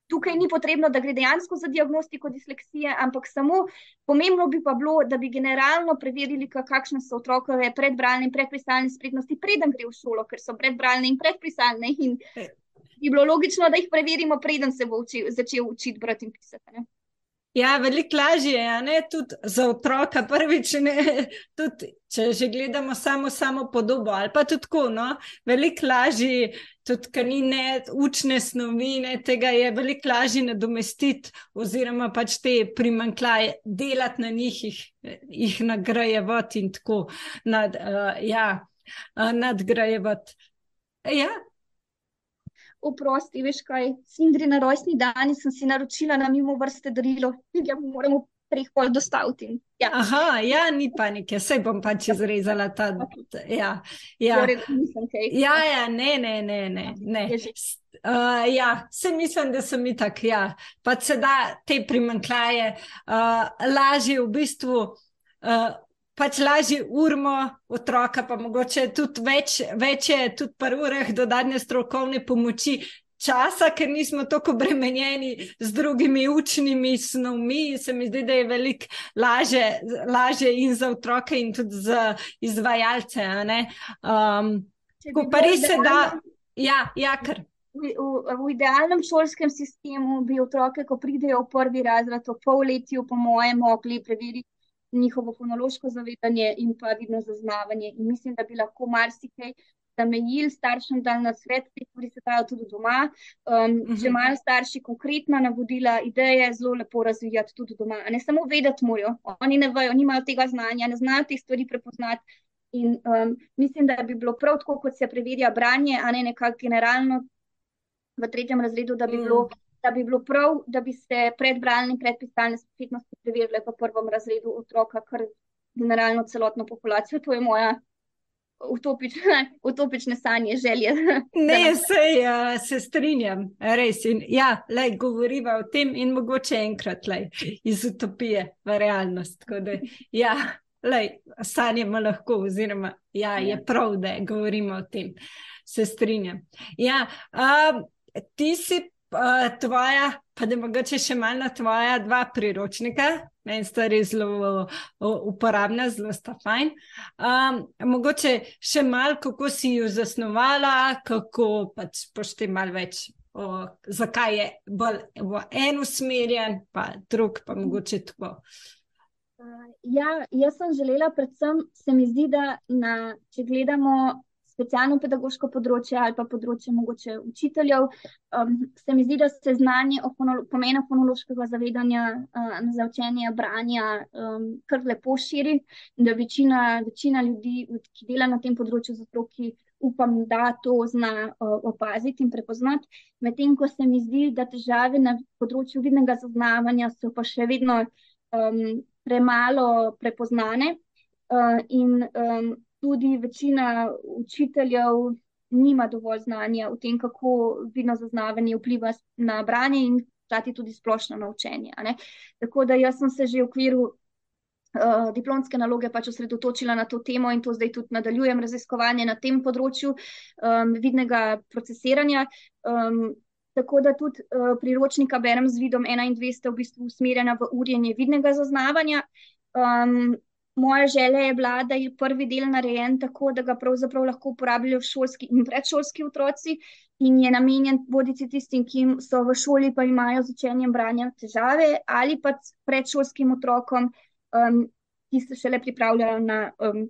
tukaj ni potrebno, da gre dejansko za diagnostiko disleksije, ampak samo pomembno bi pa bilo, da bi generalno preverili, kakšne so otrokove predbralne in predpisalne spretnosti, preden gre v šolo, ker so predbralne in predpisalne. In bi bilo logično, da jih preverimo, preden se bo učil, začel učiti brati in pisati. Ne? Ja, veliko lažje je, tudi za otroka, prvič, ne, (laughs) tudi, če že gledamo samo, samo podobo. Ali pa tudi tako, no? veliko lažje, tudi ker ni ne učne snovi, ne, tega je veliko lažje nadomestiti, oziroma pač te primankljaje delati na njih, jih, jih nagrajevati in tako nad, uh, ja, uh, nadgrajevati. Ja, oprosti, veš kaj, Sindri na rojstni dan sem si naročila na mimo vrste darilo, ki ga moramo treh pol dostaviti. Ja. Aha, ja, ni panike, sej bom pač izrezala ta. Ja, ja. ja, ja, ne, ne, ne, ne. ne. Uh, ja, se mislim, da sem mi tak, ja, pa se da te primankljaje uh, lažje v bistvu uh, pač lažje urmo otroka, pa mogoče tudi več, več je tudi par urah dodatne strokovne pomoči. Časa, ker nismo tako obremenjeni z drugimi učnimi snovmi, se mi zdi, da je veliko lažje in za otroke, in tudi za izvajalce. Um, ko pa res se da, ja, ja kar. V, v, v idealnem šolskem sistemu bi otroke, ko pridejo v prvi razred, v polletju, po mojem, mogli preveriti njihovo fonološko zavedanje in pa vidno zaznavanje. In mislim, da bi lahko marsikaj zamejili staršem, da na svet te stvari se dajo tudi doma. Um, uh -huh. Če imajo starši konkretna navodila, ideje, zelo lepo razvijati tudi doma. Ne samo vedeti morajo, oni ne vejo, nimajo tega znanja, ne znajo te stvari prepoznati. In um, mislim, da bi bilo prav tako, kot se preverja branje, a ne nekako generalno v tretjem razredu, da bi mm. Da bi bilo prav, da bi se predbralne in predpisalne spretnosti preverile v prvem razredu otroka, kar generalno celotno populacijo. To je moja utopična, utopične sanje, želje. Ne, sej, uh, se strinjam, res. In, ja, le govoriva o tem in mogoče enkrat le iz utopije v realnost. Da, ja, le sanjamo lahko, oziroma ja, je ja. prav, da govorimo o tem. Se strinjam. Ja, uh, ti si tvoja, pa da mogoče še malo na tvoja dva priročnika, meni sta res zelo uporabna, zelo sta fajn. Um, mogoče še malo, kako si jo zasnovala, kako pač pošte malo več. O, zakaj je bolj v eno usmerjen, pa drug, pa mogoče tako. Ja, jaz sem želela, predvsem se mi zdi, da na, če gledamo specialno pedagoško področje ali pa področje mogoče učiteljev. Um, se mi zdi, da se znanje o fonolo pomenu fonološkega zavedanja uh, za učenje branja um, kar lepo širi in da večina, večina ljudi, ki dela na tem področju z otroki, upam, da to zna uh, opaziti in prepoznati. Medtem ko se mi zdi, da težave na področju vidnega zaznavanja so pa še vedno um, premalo prepoznane. Uh, in um, tudi večina učiteljev nima dovolj znanja o tem, kako vidno zaznavanje vpliva na branje in hkrati tudi splošno naučenje. Tako da jaz sem se že v okviru uh, diplomske naloge pač osredotočila na to temo in to zdaj tudi nadaljujem raziskovanje na tem področju um, vidnega procesiranja. Um, tako da tudi uh, priročnika berem z vidom 1 in 2 sta v bistvu usmerjena v urjenje vidnega zaznavanja. Um, moja želja je bila, da je prvi del narejen tako, da ga pravzaprav lahko uporabljajo šolski in predšolski otroci in je namenjen bodici tistim, ki so v šoli pa imajo z učenjem branja težave ali pa predšolskim otrokom, um, ki se šele pripravljajo na um,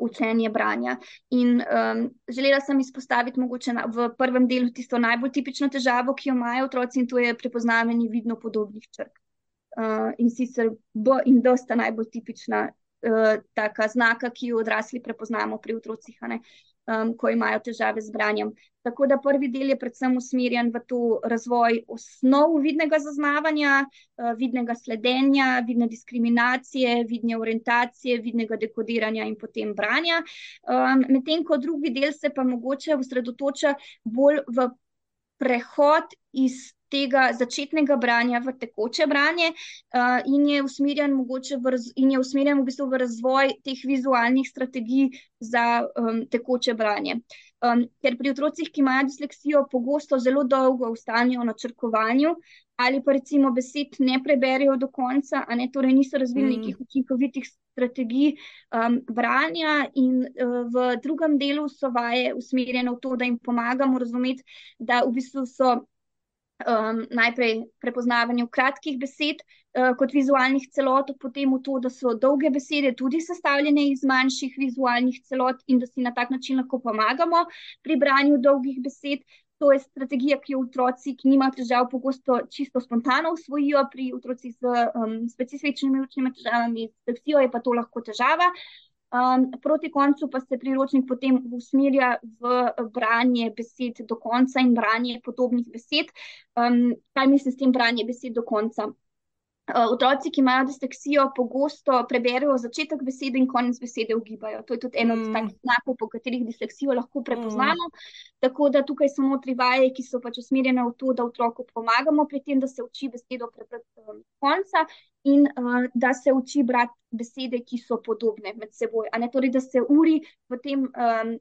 učenje branja. In um, želela sem izpostaviti mogoče na, v prvem delu tisto najbolj tipično težavo, ki jo imajo otroci in to je prepoznavanje vidno podobnih črk. Uh, in sicer B in D sta najbolj tipična uh, taka znaka, ki jo odrasli prepoznamo pri otrocih, um, ko imajo težave z branjem. Tako da prvi del je predvsem usmerjen v to razvoj osnov vidnega zaznavanja, uh, vidnega sledenja, vidne diskriminacije, vidne orientacije, vidnega dekodiranja in potem branja. Um, Medtem ko drugi del se pa mogoče osredotoča bolj v prehod iz tega začetnega branja v tekoče branje uh, in je usmerjen, v, raz, in je usmerjen v, bistvu v razvoj teh vizualnih strategij za um, tekoče branje. Um, ker pri otrocih, ki imajo disleksijo, pogosto zelo dolgo ostanijo na črkovanju ali pa recimo besed ne preberijo do konca, a ne torej niso razvili mm. nekih učinkovitih strategij um, branja, in uh, v drugem delu so vaje usmerjene v to, da jim pomagamo razumeti, da v bistvu so um, najprej prepoznavanje kratkih besed uh, kot vizualnih celot, potem v to, da so dolge besede tudi sestavljene iz manjših vizualnih celot in da si na tak način lahko pomagamo pri branju dolgih besed. To je strategija, ki jo otroci, ki nimajo težav, pogosto čisto spontano usvojijo, pri otrocih z um, specifičnimi učnimi težavami, s sekcijo je pa to lahko težava. Um, proti koncu pa se priročnik potem usmerja v branje besed do konca in branje podobnih besed. Um, kaj mislim s tem branje besed do konca? Uh, otroci, ki imajo disleksijo, pogosto preberejo začetek besede in konec besede ugibajo. To je tudi eno od mm. takih znakov, po katerih disleksijo lahko prepoznamo. Mm. Tako da tukaj so notri vaje, ki so pač usmerjene v to, da otroku pomagamo pri tem, da se uči besedo prebrati do konca in uh, da se uči brati besede, ki so podobne med seboj. Torej, da se uri v tem um,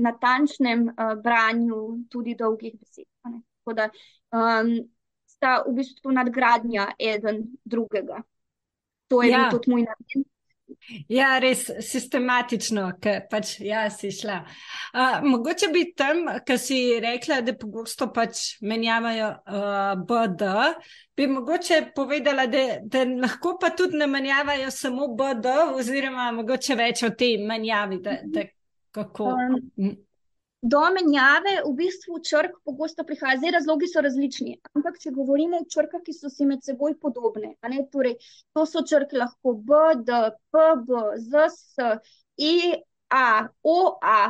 natančnem uh, branju tudi dolgih besed. Tako da um, sta v bistvu nadgradnja eden drugega. To je ja. bil tudi moj namen. Ja, res sistematično, ki pač ja, si šla. Uh, mogoče bi tam, ki si rekla, da pogosto pač menjavajo uh, BD, bi mogoče povedala, da, da lahko pa tudi ne menjavajo samo BD, oziroma mogoče več o tej menjavi, da, da kako. Um do menjave v bistvu črk pogosto prihaja. Zdaj, razlogi so različni, ampak če govorimo o črkah, ki so si med seboj podobne, torej, to so črke lahko B, D, P, B, Z, S, E, A, O, A,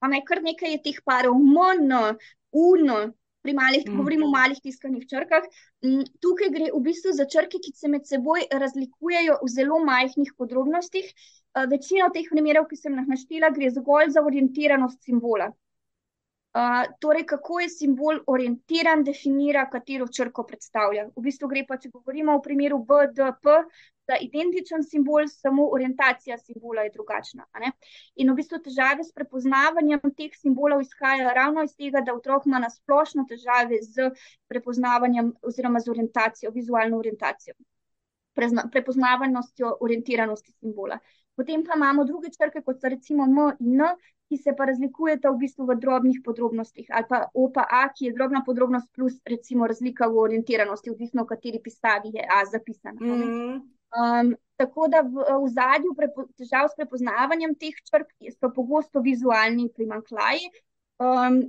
a ne kar nekaj je teh parov, M, N, U, N. Pri malih, mm. govorimo o malih tiskanih črkah. Tukaj gre v bistvu za črke, ki se med seboj razlikujejo v zelo majhnih podrobnostih. Večina teh primerov, ki sem jih naštela, gre zgolj za orientiranost simbola torej, kako je simbol orientiran, definira, katero črko predstavlja. V bistvu gre pa, če govorimo o primeru BDP, za identičen simbol, samo orientacija simbola je drugačna. In v bistvu težave s prepoznavanjem teh simbolov izhajajo ravno iz tega, da otrok ima na splošno težave z prepoznavanjem oziroma z orientacijo, vizualno orientacijo, prepoznavanostjo orientiranosti simbola. Potem pa imamo druge črke, kot so recimo M in N, ki se pa razlikujeta v bistvu v drobnih podrobnostih, ali pa O pa A, ki je drobna podrobnost plus recimo razlika v orientiranosti, odvisno v kateri pisavi je A zapisana. Mm. Um, tako da v, v zadju težav s prepoznavanjem teh črk so pogosto vizualni primankljaji. Um,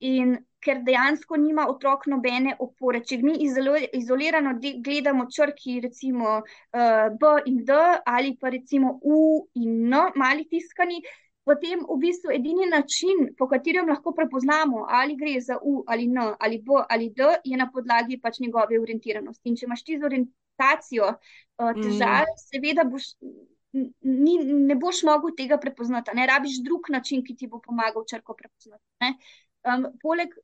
in ker dejansko nima otrok nobene opore. Če mi izolirano gledamo črki, recimo uh, B in D, ali pa recimo U in N, mali tiskani, potem v bistvu edini način, po katerem lahko prepoznamo, ali gre za U ali N, ali B ali D, je na podlagi pač njegove orientiranosti. In če imaš ti z orientacijo uh, težave, mm. seveda boš. ni, ne boš mogel tega prepoznati, ne rabiš drug način, ki ti bo pomagal črko prepoznati. Um, poleg,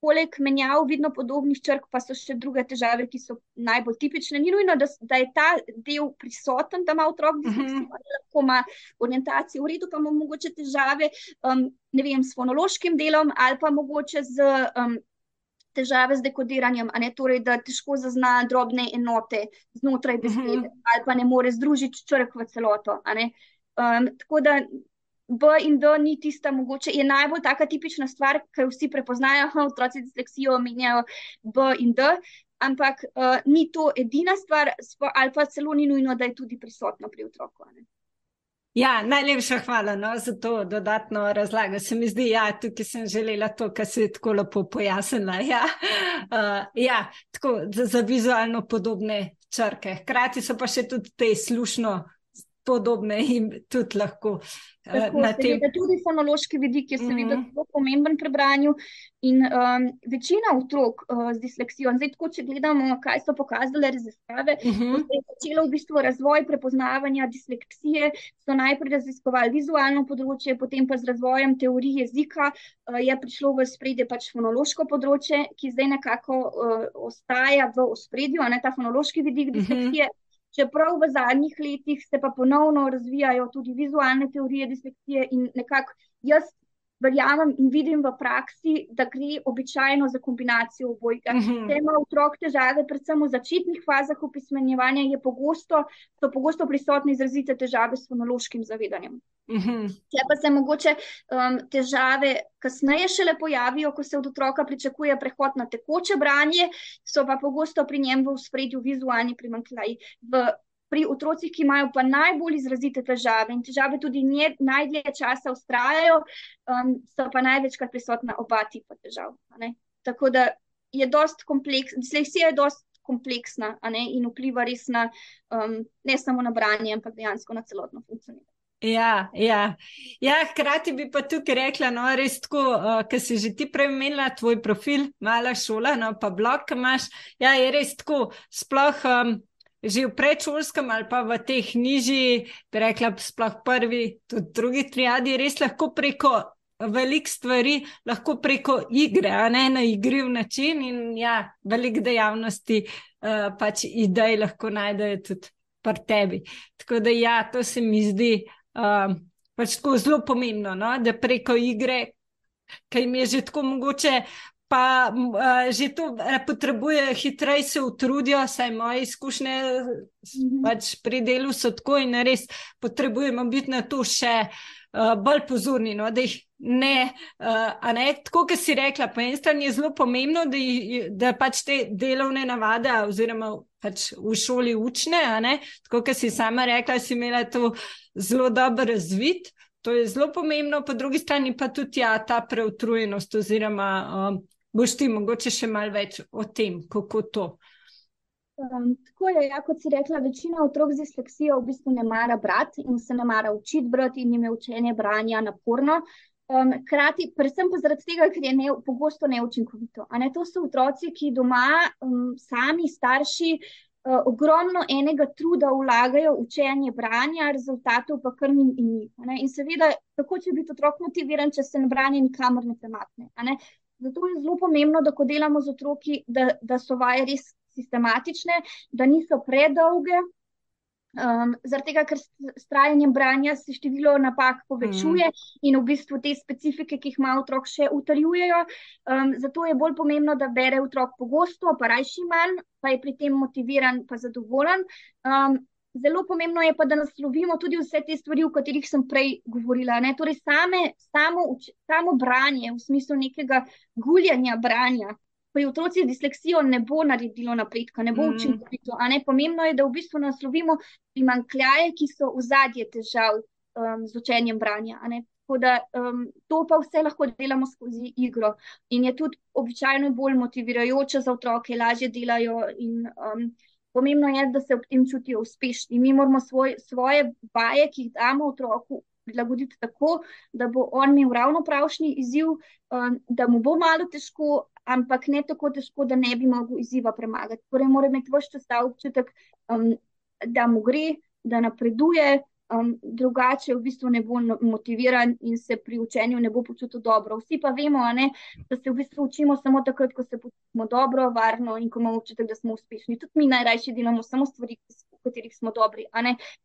poleg menjav vidno podobnih črk, pa so še druge težave, ki so najbolj tipične. Ni nujno, da, da je ta del prisoten, da ima otrok disleksijo, uh -huh. lahko ima orientacijo v redu, pa ima mogoče težave um, vem, s fonološkim delom ali pa mogoče z. Um, težave z dekodiranjem, ne, torej, da težko zazna drobne enote znotraj besede, uh mhm. -huh. ali pa ne more združiti črk v celoto. Um, tako da B in D ni tista, mogoče je najbolj taka tipična stvar, ki vsi prepoznajo, da (laughs) otroci disleksijo menjajo B in D. Ampak uh, ni to edina stvar, ali pa celo ni nujno, da je tudi prisotno pri otroku. Ja, najlepša hvala no, za to dodatno razlago. Se mi zdi, da ja, tukaj sem želela to, kar se je tako lepo pojasnila. (laughs) Ja, uh, ja tako za, za vizualno podobne črke. Hkrati so pa še tudi te slušno podobne in tudi lahko. Tako, na tem. Tudi fonološki vidik je seveda mm -hmm. zelo pomemben pri branju. In um, večina otrok uh, z disleksijo, zdaj tako, če gledamo, kaj so pokazale raziskave, mm -hmm. je začelo v bistvu razvoj prepoznavanja disleksije. So najprej raziskovali vizualno področje, potem pa z razvojem teorije jezika uh, je prišlo v spredje pač fonološko področje, ki zdaj nekako uh, ostaja v ospredju, a ne ta fonološki vidik mhm. disleksije. Mm -hmm. Čeprav v zadnjih letih se pa ponovno razvijajo tudi vizualne teorije disleksije in nekako jaz verjamem in vidim v praksi, da gre običajno za kombinacijo obojega. Uh -huh. Če ima otrok težave, predvsem v začetnih fazah opismenjevanja, je pogosto, so pogosto prisotne izrazite težave s fonološkim zavedanjem. Uh -huh. Če pa se mogoče um, težave kasneje šele pojavijo, ko se od otroka pričakuje prehod na tekoče branje, so pa pogosto pri njem v spredju vizualni primankljaji. Pri otrocih, ki imajo pa najbolj izrazite težave in težave tudi nje, najdlje časa ustrajajo, um, so pa največkrat prisotna oba tipa težav. Tako da je dost kompleks, disleksija je dost kompleksna in vpliva res na um, ne samo na branje, ampak dejansko na celotno funkcioniranje. Ja, ja. ja, hkrati bi pa tukaj rekla, no, res tako, uh, ker si že ti prej imela tvoj profil, mala šola, no, pa blog imaš. Ja, je res tako, sploh um, že v predšolskem ali pa v teh nižji, bi rekla, sploh prvi, tudi drugi triadi, res lahko preko velik stvari, lahko preko igre, a ne na igriv način in ja, velik dejavnosti, uh, pač idej lahko najdejo tudi pri tebi. Tako da ja, to se mi zdi uh, pač tako zelo pomembno, no? da preko igre, ki jim je že tako mogoče pa uh, že to potrebuje, hitreje se utrudijo, saj moje izkušnje mm -hmm. pač pri delu so tako in res potrebujemo biti na to še uh, bolj pozorni. No, da jih ne, uh, ne tako, kot si rekla, po eni strani je zelo pomembno, da, jih, da pač te delovne navade, oziroma pač v šoli učne, tako kot si sama rekla, si imela to zelo dobro razvit. To je zelo pomembno, po drugi strani pa tudi ja, ta preutrujenost, oziroma um, boš ti mogoče še malo več o tem, kako to. Um, tako je, ja, kot si rekla, večina otrok z disleksijo v bistvu ne mara brati in se ne mara učiti brati in jim je učenje branja naporno. Um, krati, predvsem pa zaradi tega, ker je ne, pogosto neučinkovito. Ne, to so otroci, ki doma um, sami starši uh, ogromno enega truda vlagajo v učenje branja, rezultatov pa kar ni in ni. In seveda, kako če biti otrok motiviran, če se na branje nikamor ne premakne. Zato je zelo pomembno, da ko delamo z otroki, da, da so vaje res sistematične, da niso predolge. Um, zaradi tega, ker s trajanjem branja se število napak povečuje mm. in v bistvu te specifike, ki jih ima otrok, še utrjujejo. Um, zato je bolj pomembno, da bere otrok pogosto, pa rajši manj, pa je pri tem motiviran in zadovoljen. Um, Zelo pomembno je pa, da naslovimo tudi vse te stvari, o katerih sem prej govorila. Torej same, samo, samo branje, v smislu nekega guljanja branja, pri otrocih z disleksijo ne bo naredilo napredka, ne bo mm. učinkovito. Ne? Pomembno je, da v bistvu naslovimo primankljaje, ki so v zadje težav um, z učenjem branja. Da, um, to pa vse lahko delamo skozi igro. In je tudi običajno bolj motivirajoče za otroke, lažje delajo. In, um, Pomembno je, da se ob tem čutijo uspešni. Mi moramo svoj, svoje vaje, ki jih damo otroku, prilagoditi tako, da bo on imel ravno pravšnji izziv, um, da mu bo malo težko, ampak ne tako težko, da ne bi mogel izziva premagati. Torej, mora imeti vse čas ta občutek, um, da mu gre, da napreduje um, drugače v bistvu ne bo no, motiviran in se pri učenju ne bo počutil dobro. Vsi pa vemo, ne, da se v bistvu učimo samo takrat, ko se počutimo dobro, varno in ko imamo občutek, da smo uspešni. Tudi mi najrajši delamo samo stvari, v katerih smo dobri.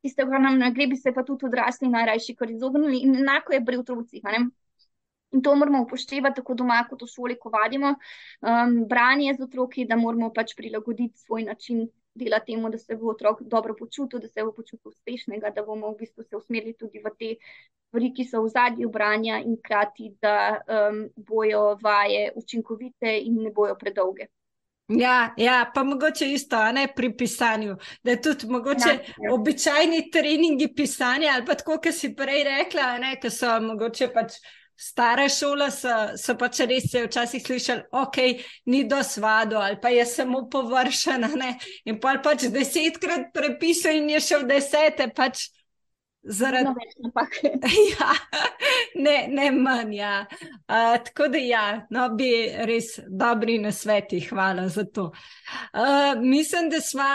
Tiste, kar nam ne gre, bi se pa tudi odrasli najrajši kar izognili in enako je pri otrocih. In to moramo upoštevati tako doma, kot v šoli, ko vadimo um, branje z otroki, da moramo pač prilagoditi svoj način dela temu, da se bo otrok dobro počutil, da se bo počutil uspešnega, da bomo v bistvu se usmerili tudi v te stvari, ki so v zadnji branja in krati, da um, bojo vaje učinkovite in ne bojo predolge. Ja, ja, pa mogoče isto, ne pri pisanju. Da je tudi mogoče ja, ja. običajni treningi pisanja, ali pa tako, kot si prej rekla, ne, ki so mogoče pač stare šole so, so pač res se včasih slišali, ok, ni do svado ali pa je samo površena. Ne? In pa pač desetkrat prepisal in je šel desete. Pač Zaradi tega, (laughs) ja, ne, ne manj. Ja. Uh, tako da, ja, no, bi res dobri na sveti, hvala za to. Uh, mislim, da smo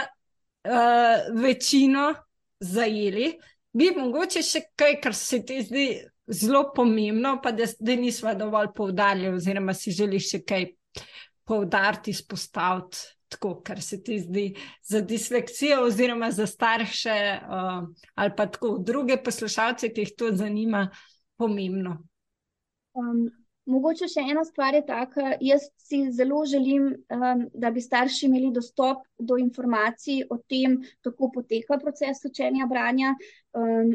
uh, večino zajeli, bi mogoče še kaj, kar se ti zdi zelo pomembno, pa da, da nismo dovolj poudarjali, oziroma si želiš še kaj poudariti, izpostaviti, tako, kar se ti zdi za disleksijo, oziroma za starše, uh, ali pa tako druge poslušalce, ki jih to zanima, pomembno. Um. Mogoče še ena stvar je taka, jaz si zelo želim, um, da bi starši imeli dostop do informacij o tem, kako poteka proces učenja branja um,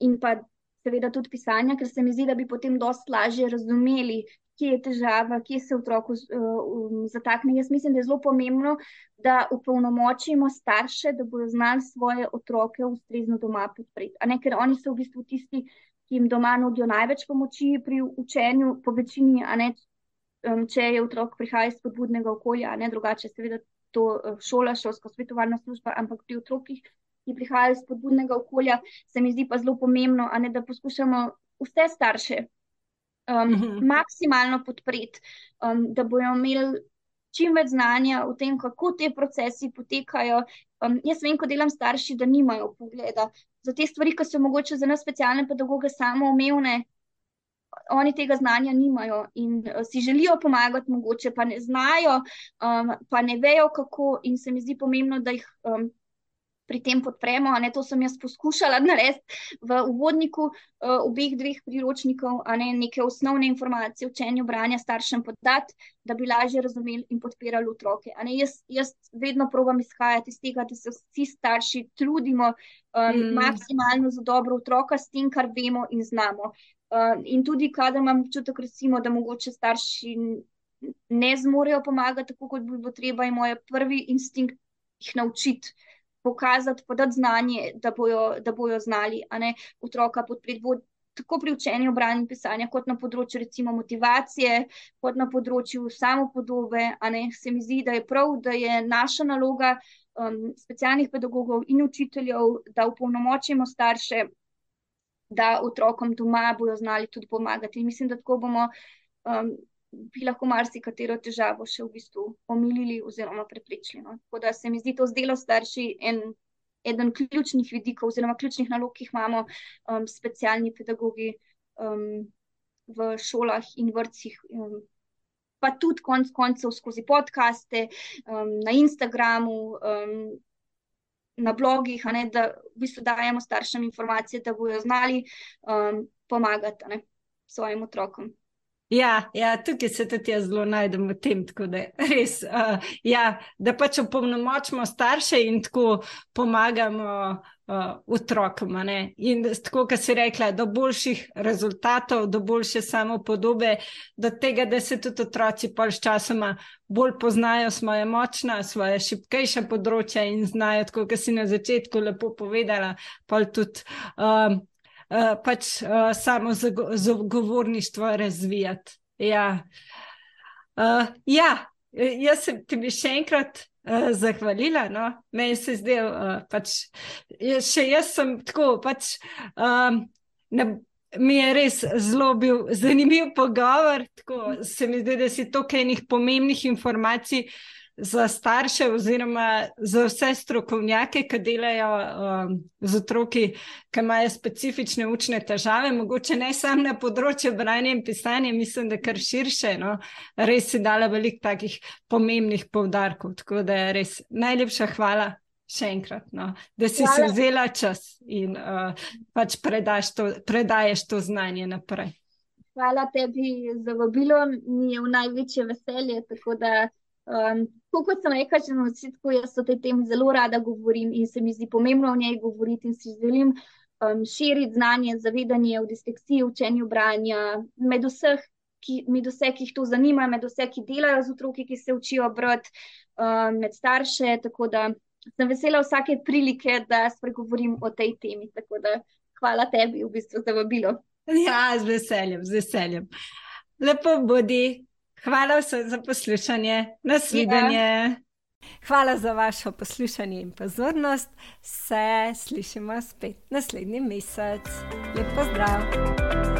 in pa seveda tudi pisanja, ker se mi zdi, da bi potem dosti lažje razumeli, kje je težava, kje se otroku uh, zatakne. Jaz mislim, da je zelo pomembno, da upolnomočimo starše, da bodo znali svoje otroke ustrezno doma podpreti. Ker oni so v bistvu tisti, ki jim doma nudijo največ pomoči pri učenju, po večini, ne, um, če je otrok prihaja iz spodbudnega okolja, ne drugače, seveda to uh, šola, šolska svetovalna služba, ampak pri otrokih ki prihajajo iz podbudnega okolja, se mi zdi pa zelo pomembno, ne, da poskušamo vse starše um, mhm. maksimalno podpreti, um, da bodo imeli čim več znanja o tem, kako te procesi potekajo. Um, jaz vem, ko delam starši, da nimajo pogleda za te stvari, ki so mogoče za nas specialne pedagoge samo omejene. Oni tega znanja nimajo in uh, si želijo pomagati, mogoče pa ne znajo, um, pa ne vejo, kako. In se mi zdi pomembno, da jih um, pri tem podpremo. Ne, to sem jaz poskušala narediti v uvodniku uh, obeh dveh priročnikov, ne neke osnovne informacije o učenju branja staršem podati, da bi lažje razumeli in podpirali otroke. Ne, jaz, jaz vedno probujem izhajati iz tega, da se vsi starši trudimo um, mm. maksimalno za dobro otroka s tem, kar vemo in znamo. Uh, in tudi, kadar imam občutek, recimo, da mogoče starši ne zmorejo pomagati, tako kot bi bilo treba, je moj prvi instinkt jih naučiti pokazati, podati znanje, da bojo, da bojo znali ne, otroka podpreti. Tako pri učenju branja in pisanja, kot na področju recimo motivacije, kot na področju samopodobe. Se mi zdi, da je prav, da je naša naloga um, specialnih pedagogov in učiteljev, da upolnomočimo starše, da otrokom doma bojo znali tudi pomagati. In mislim, da tako bomo um, bi lahko marsikatero težavo še v bistvu omilili oziroma preprečili. No. Tako da se mi zdi to zdelo starši en, eden ključnih vidikov oziroma ključnih nalog, ki jih imamo um, specialni pedagogi um, v šolah in vrtcih. Um, pa tudi konc koncev skozi podkaste, um, na Instagramu, um, na blogih, ne, da v bistvu dajemo staršem informacije, da bodo znali um, pomagati ne, svojim otrokom. Ja, ja, tukaj se tudi jaz zelo najdem v tem, da, res, uh, ja, da pač opolnomočimo starše in tako pomagamo uh, otrokom. In tako, kot si rekla, do boljših rezultatov, do boljše samopodobe, do tega, da se tudi otroci pol s časoma bolj poznajo svoje močna, svoje šipkejša področja in znajo, tako kot si na začetku lepo povedala, pa tudi. Uh, uh, pač uh, samo zagovorništvo razvijati. Ja. Uh, ja, jaz sem ti bi še enkrat uh, zahvalila. No? Meni se zdi, da uh, pač, še jaz sem tako. Pač, um, ne, Mi je res zelo bil zanimiv pogovor. Tako se mi zdi, da si toliko enih pomembnih informacij za starše oziroma za vse strokovnjake, ki delajo um, z otroki, ki imajo specifične učne težave, mogoče ne samo na področju branja in pisanja, mislim, da kar širše. No? Res si dala veliko takih pomembnih povdarkov. Tako da je res najlepša hvala. Še enkrat, no, da si Hvala. si vzela čas in uh, pač to, predaješ to znanje naprej. Hvala tebi za vabilo, mi je v največje veselje. Tako da, um, kot sem rekla, že na začetku, jaz o tej temi zelo rada govorim in se mi zdi pomembno o njej govoriti in si želim um, širiti znanje, zavedanje o disleksiji, učenju branja med vseh. Ki, med vse, ki jih to zanima, med vse, ki delajo z otroki, ki se učijo brati, um, med starše. Tako da sem vesela vsake prilike, da spregovorim o tej temi. Tako da hvala tebi v bistvu za vabilo. Ja, z veseljem, z veseljem. Lepo bodi. Hvala vsem za poslušanje. Nasvidenje. Ja. Hvala za vašo poslušanje in pozornost. Se slišimo spet naslednji mesec. Lep pozdrav!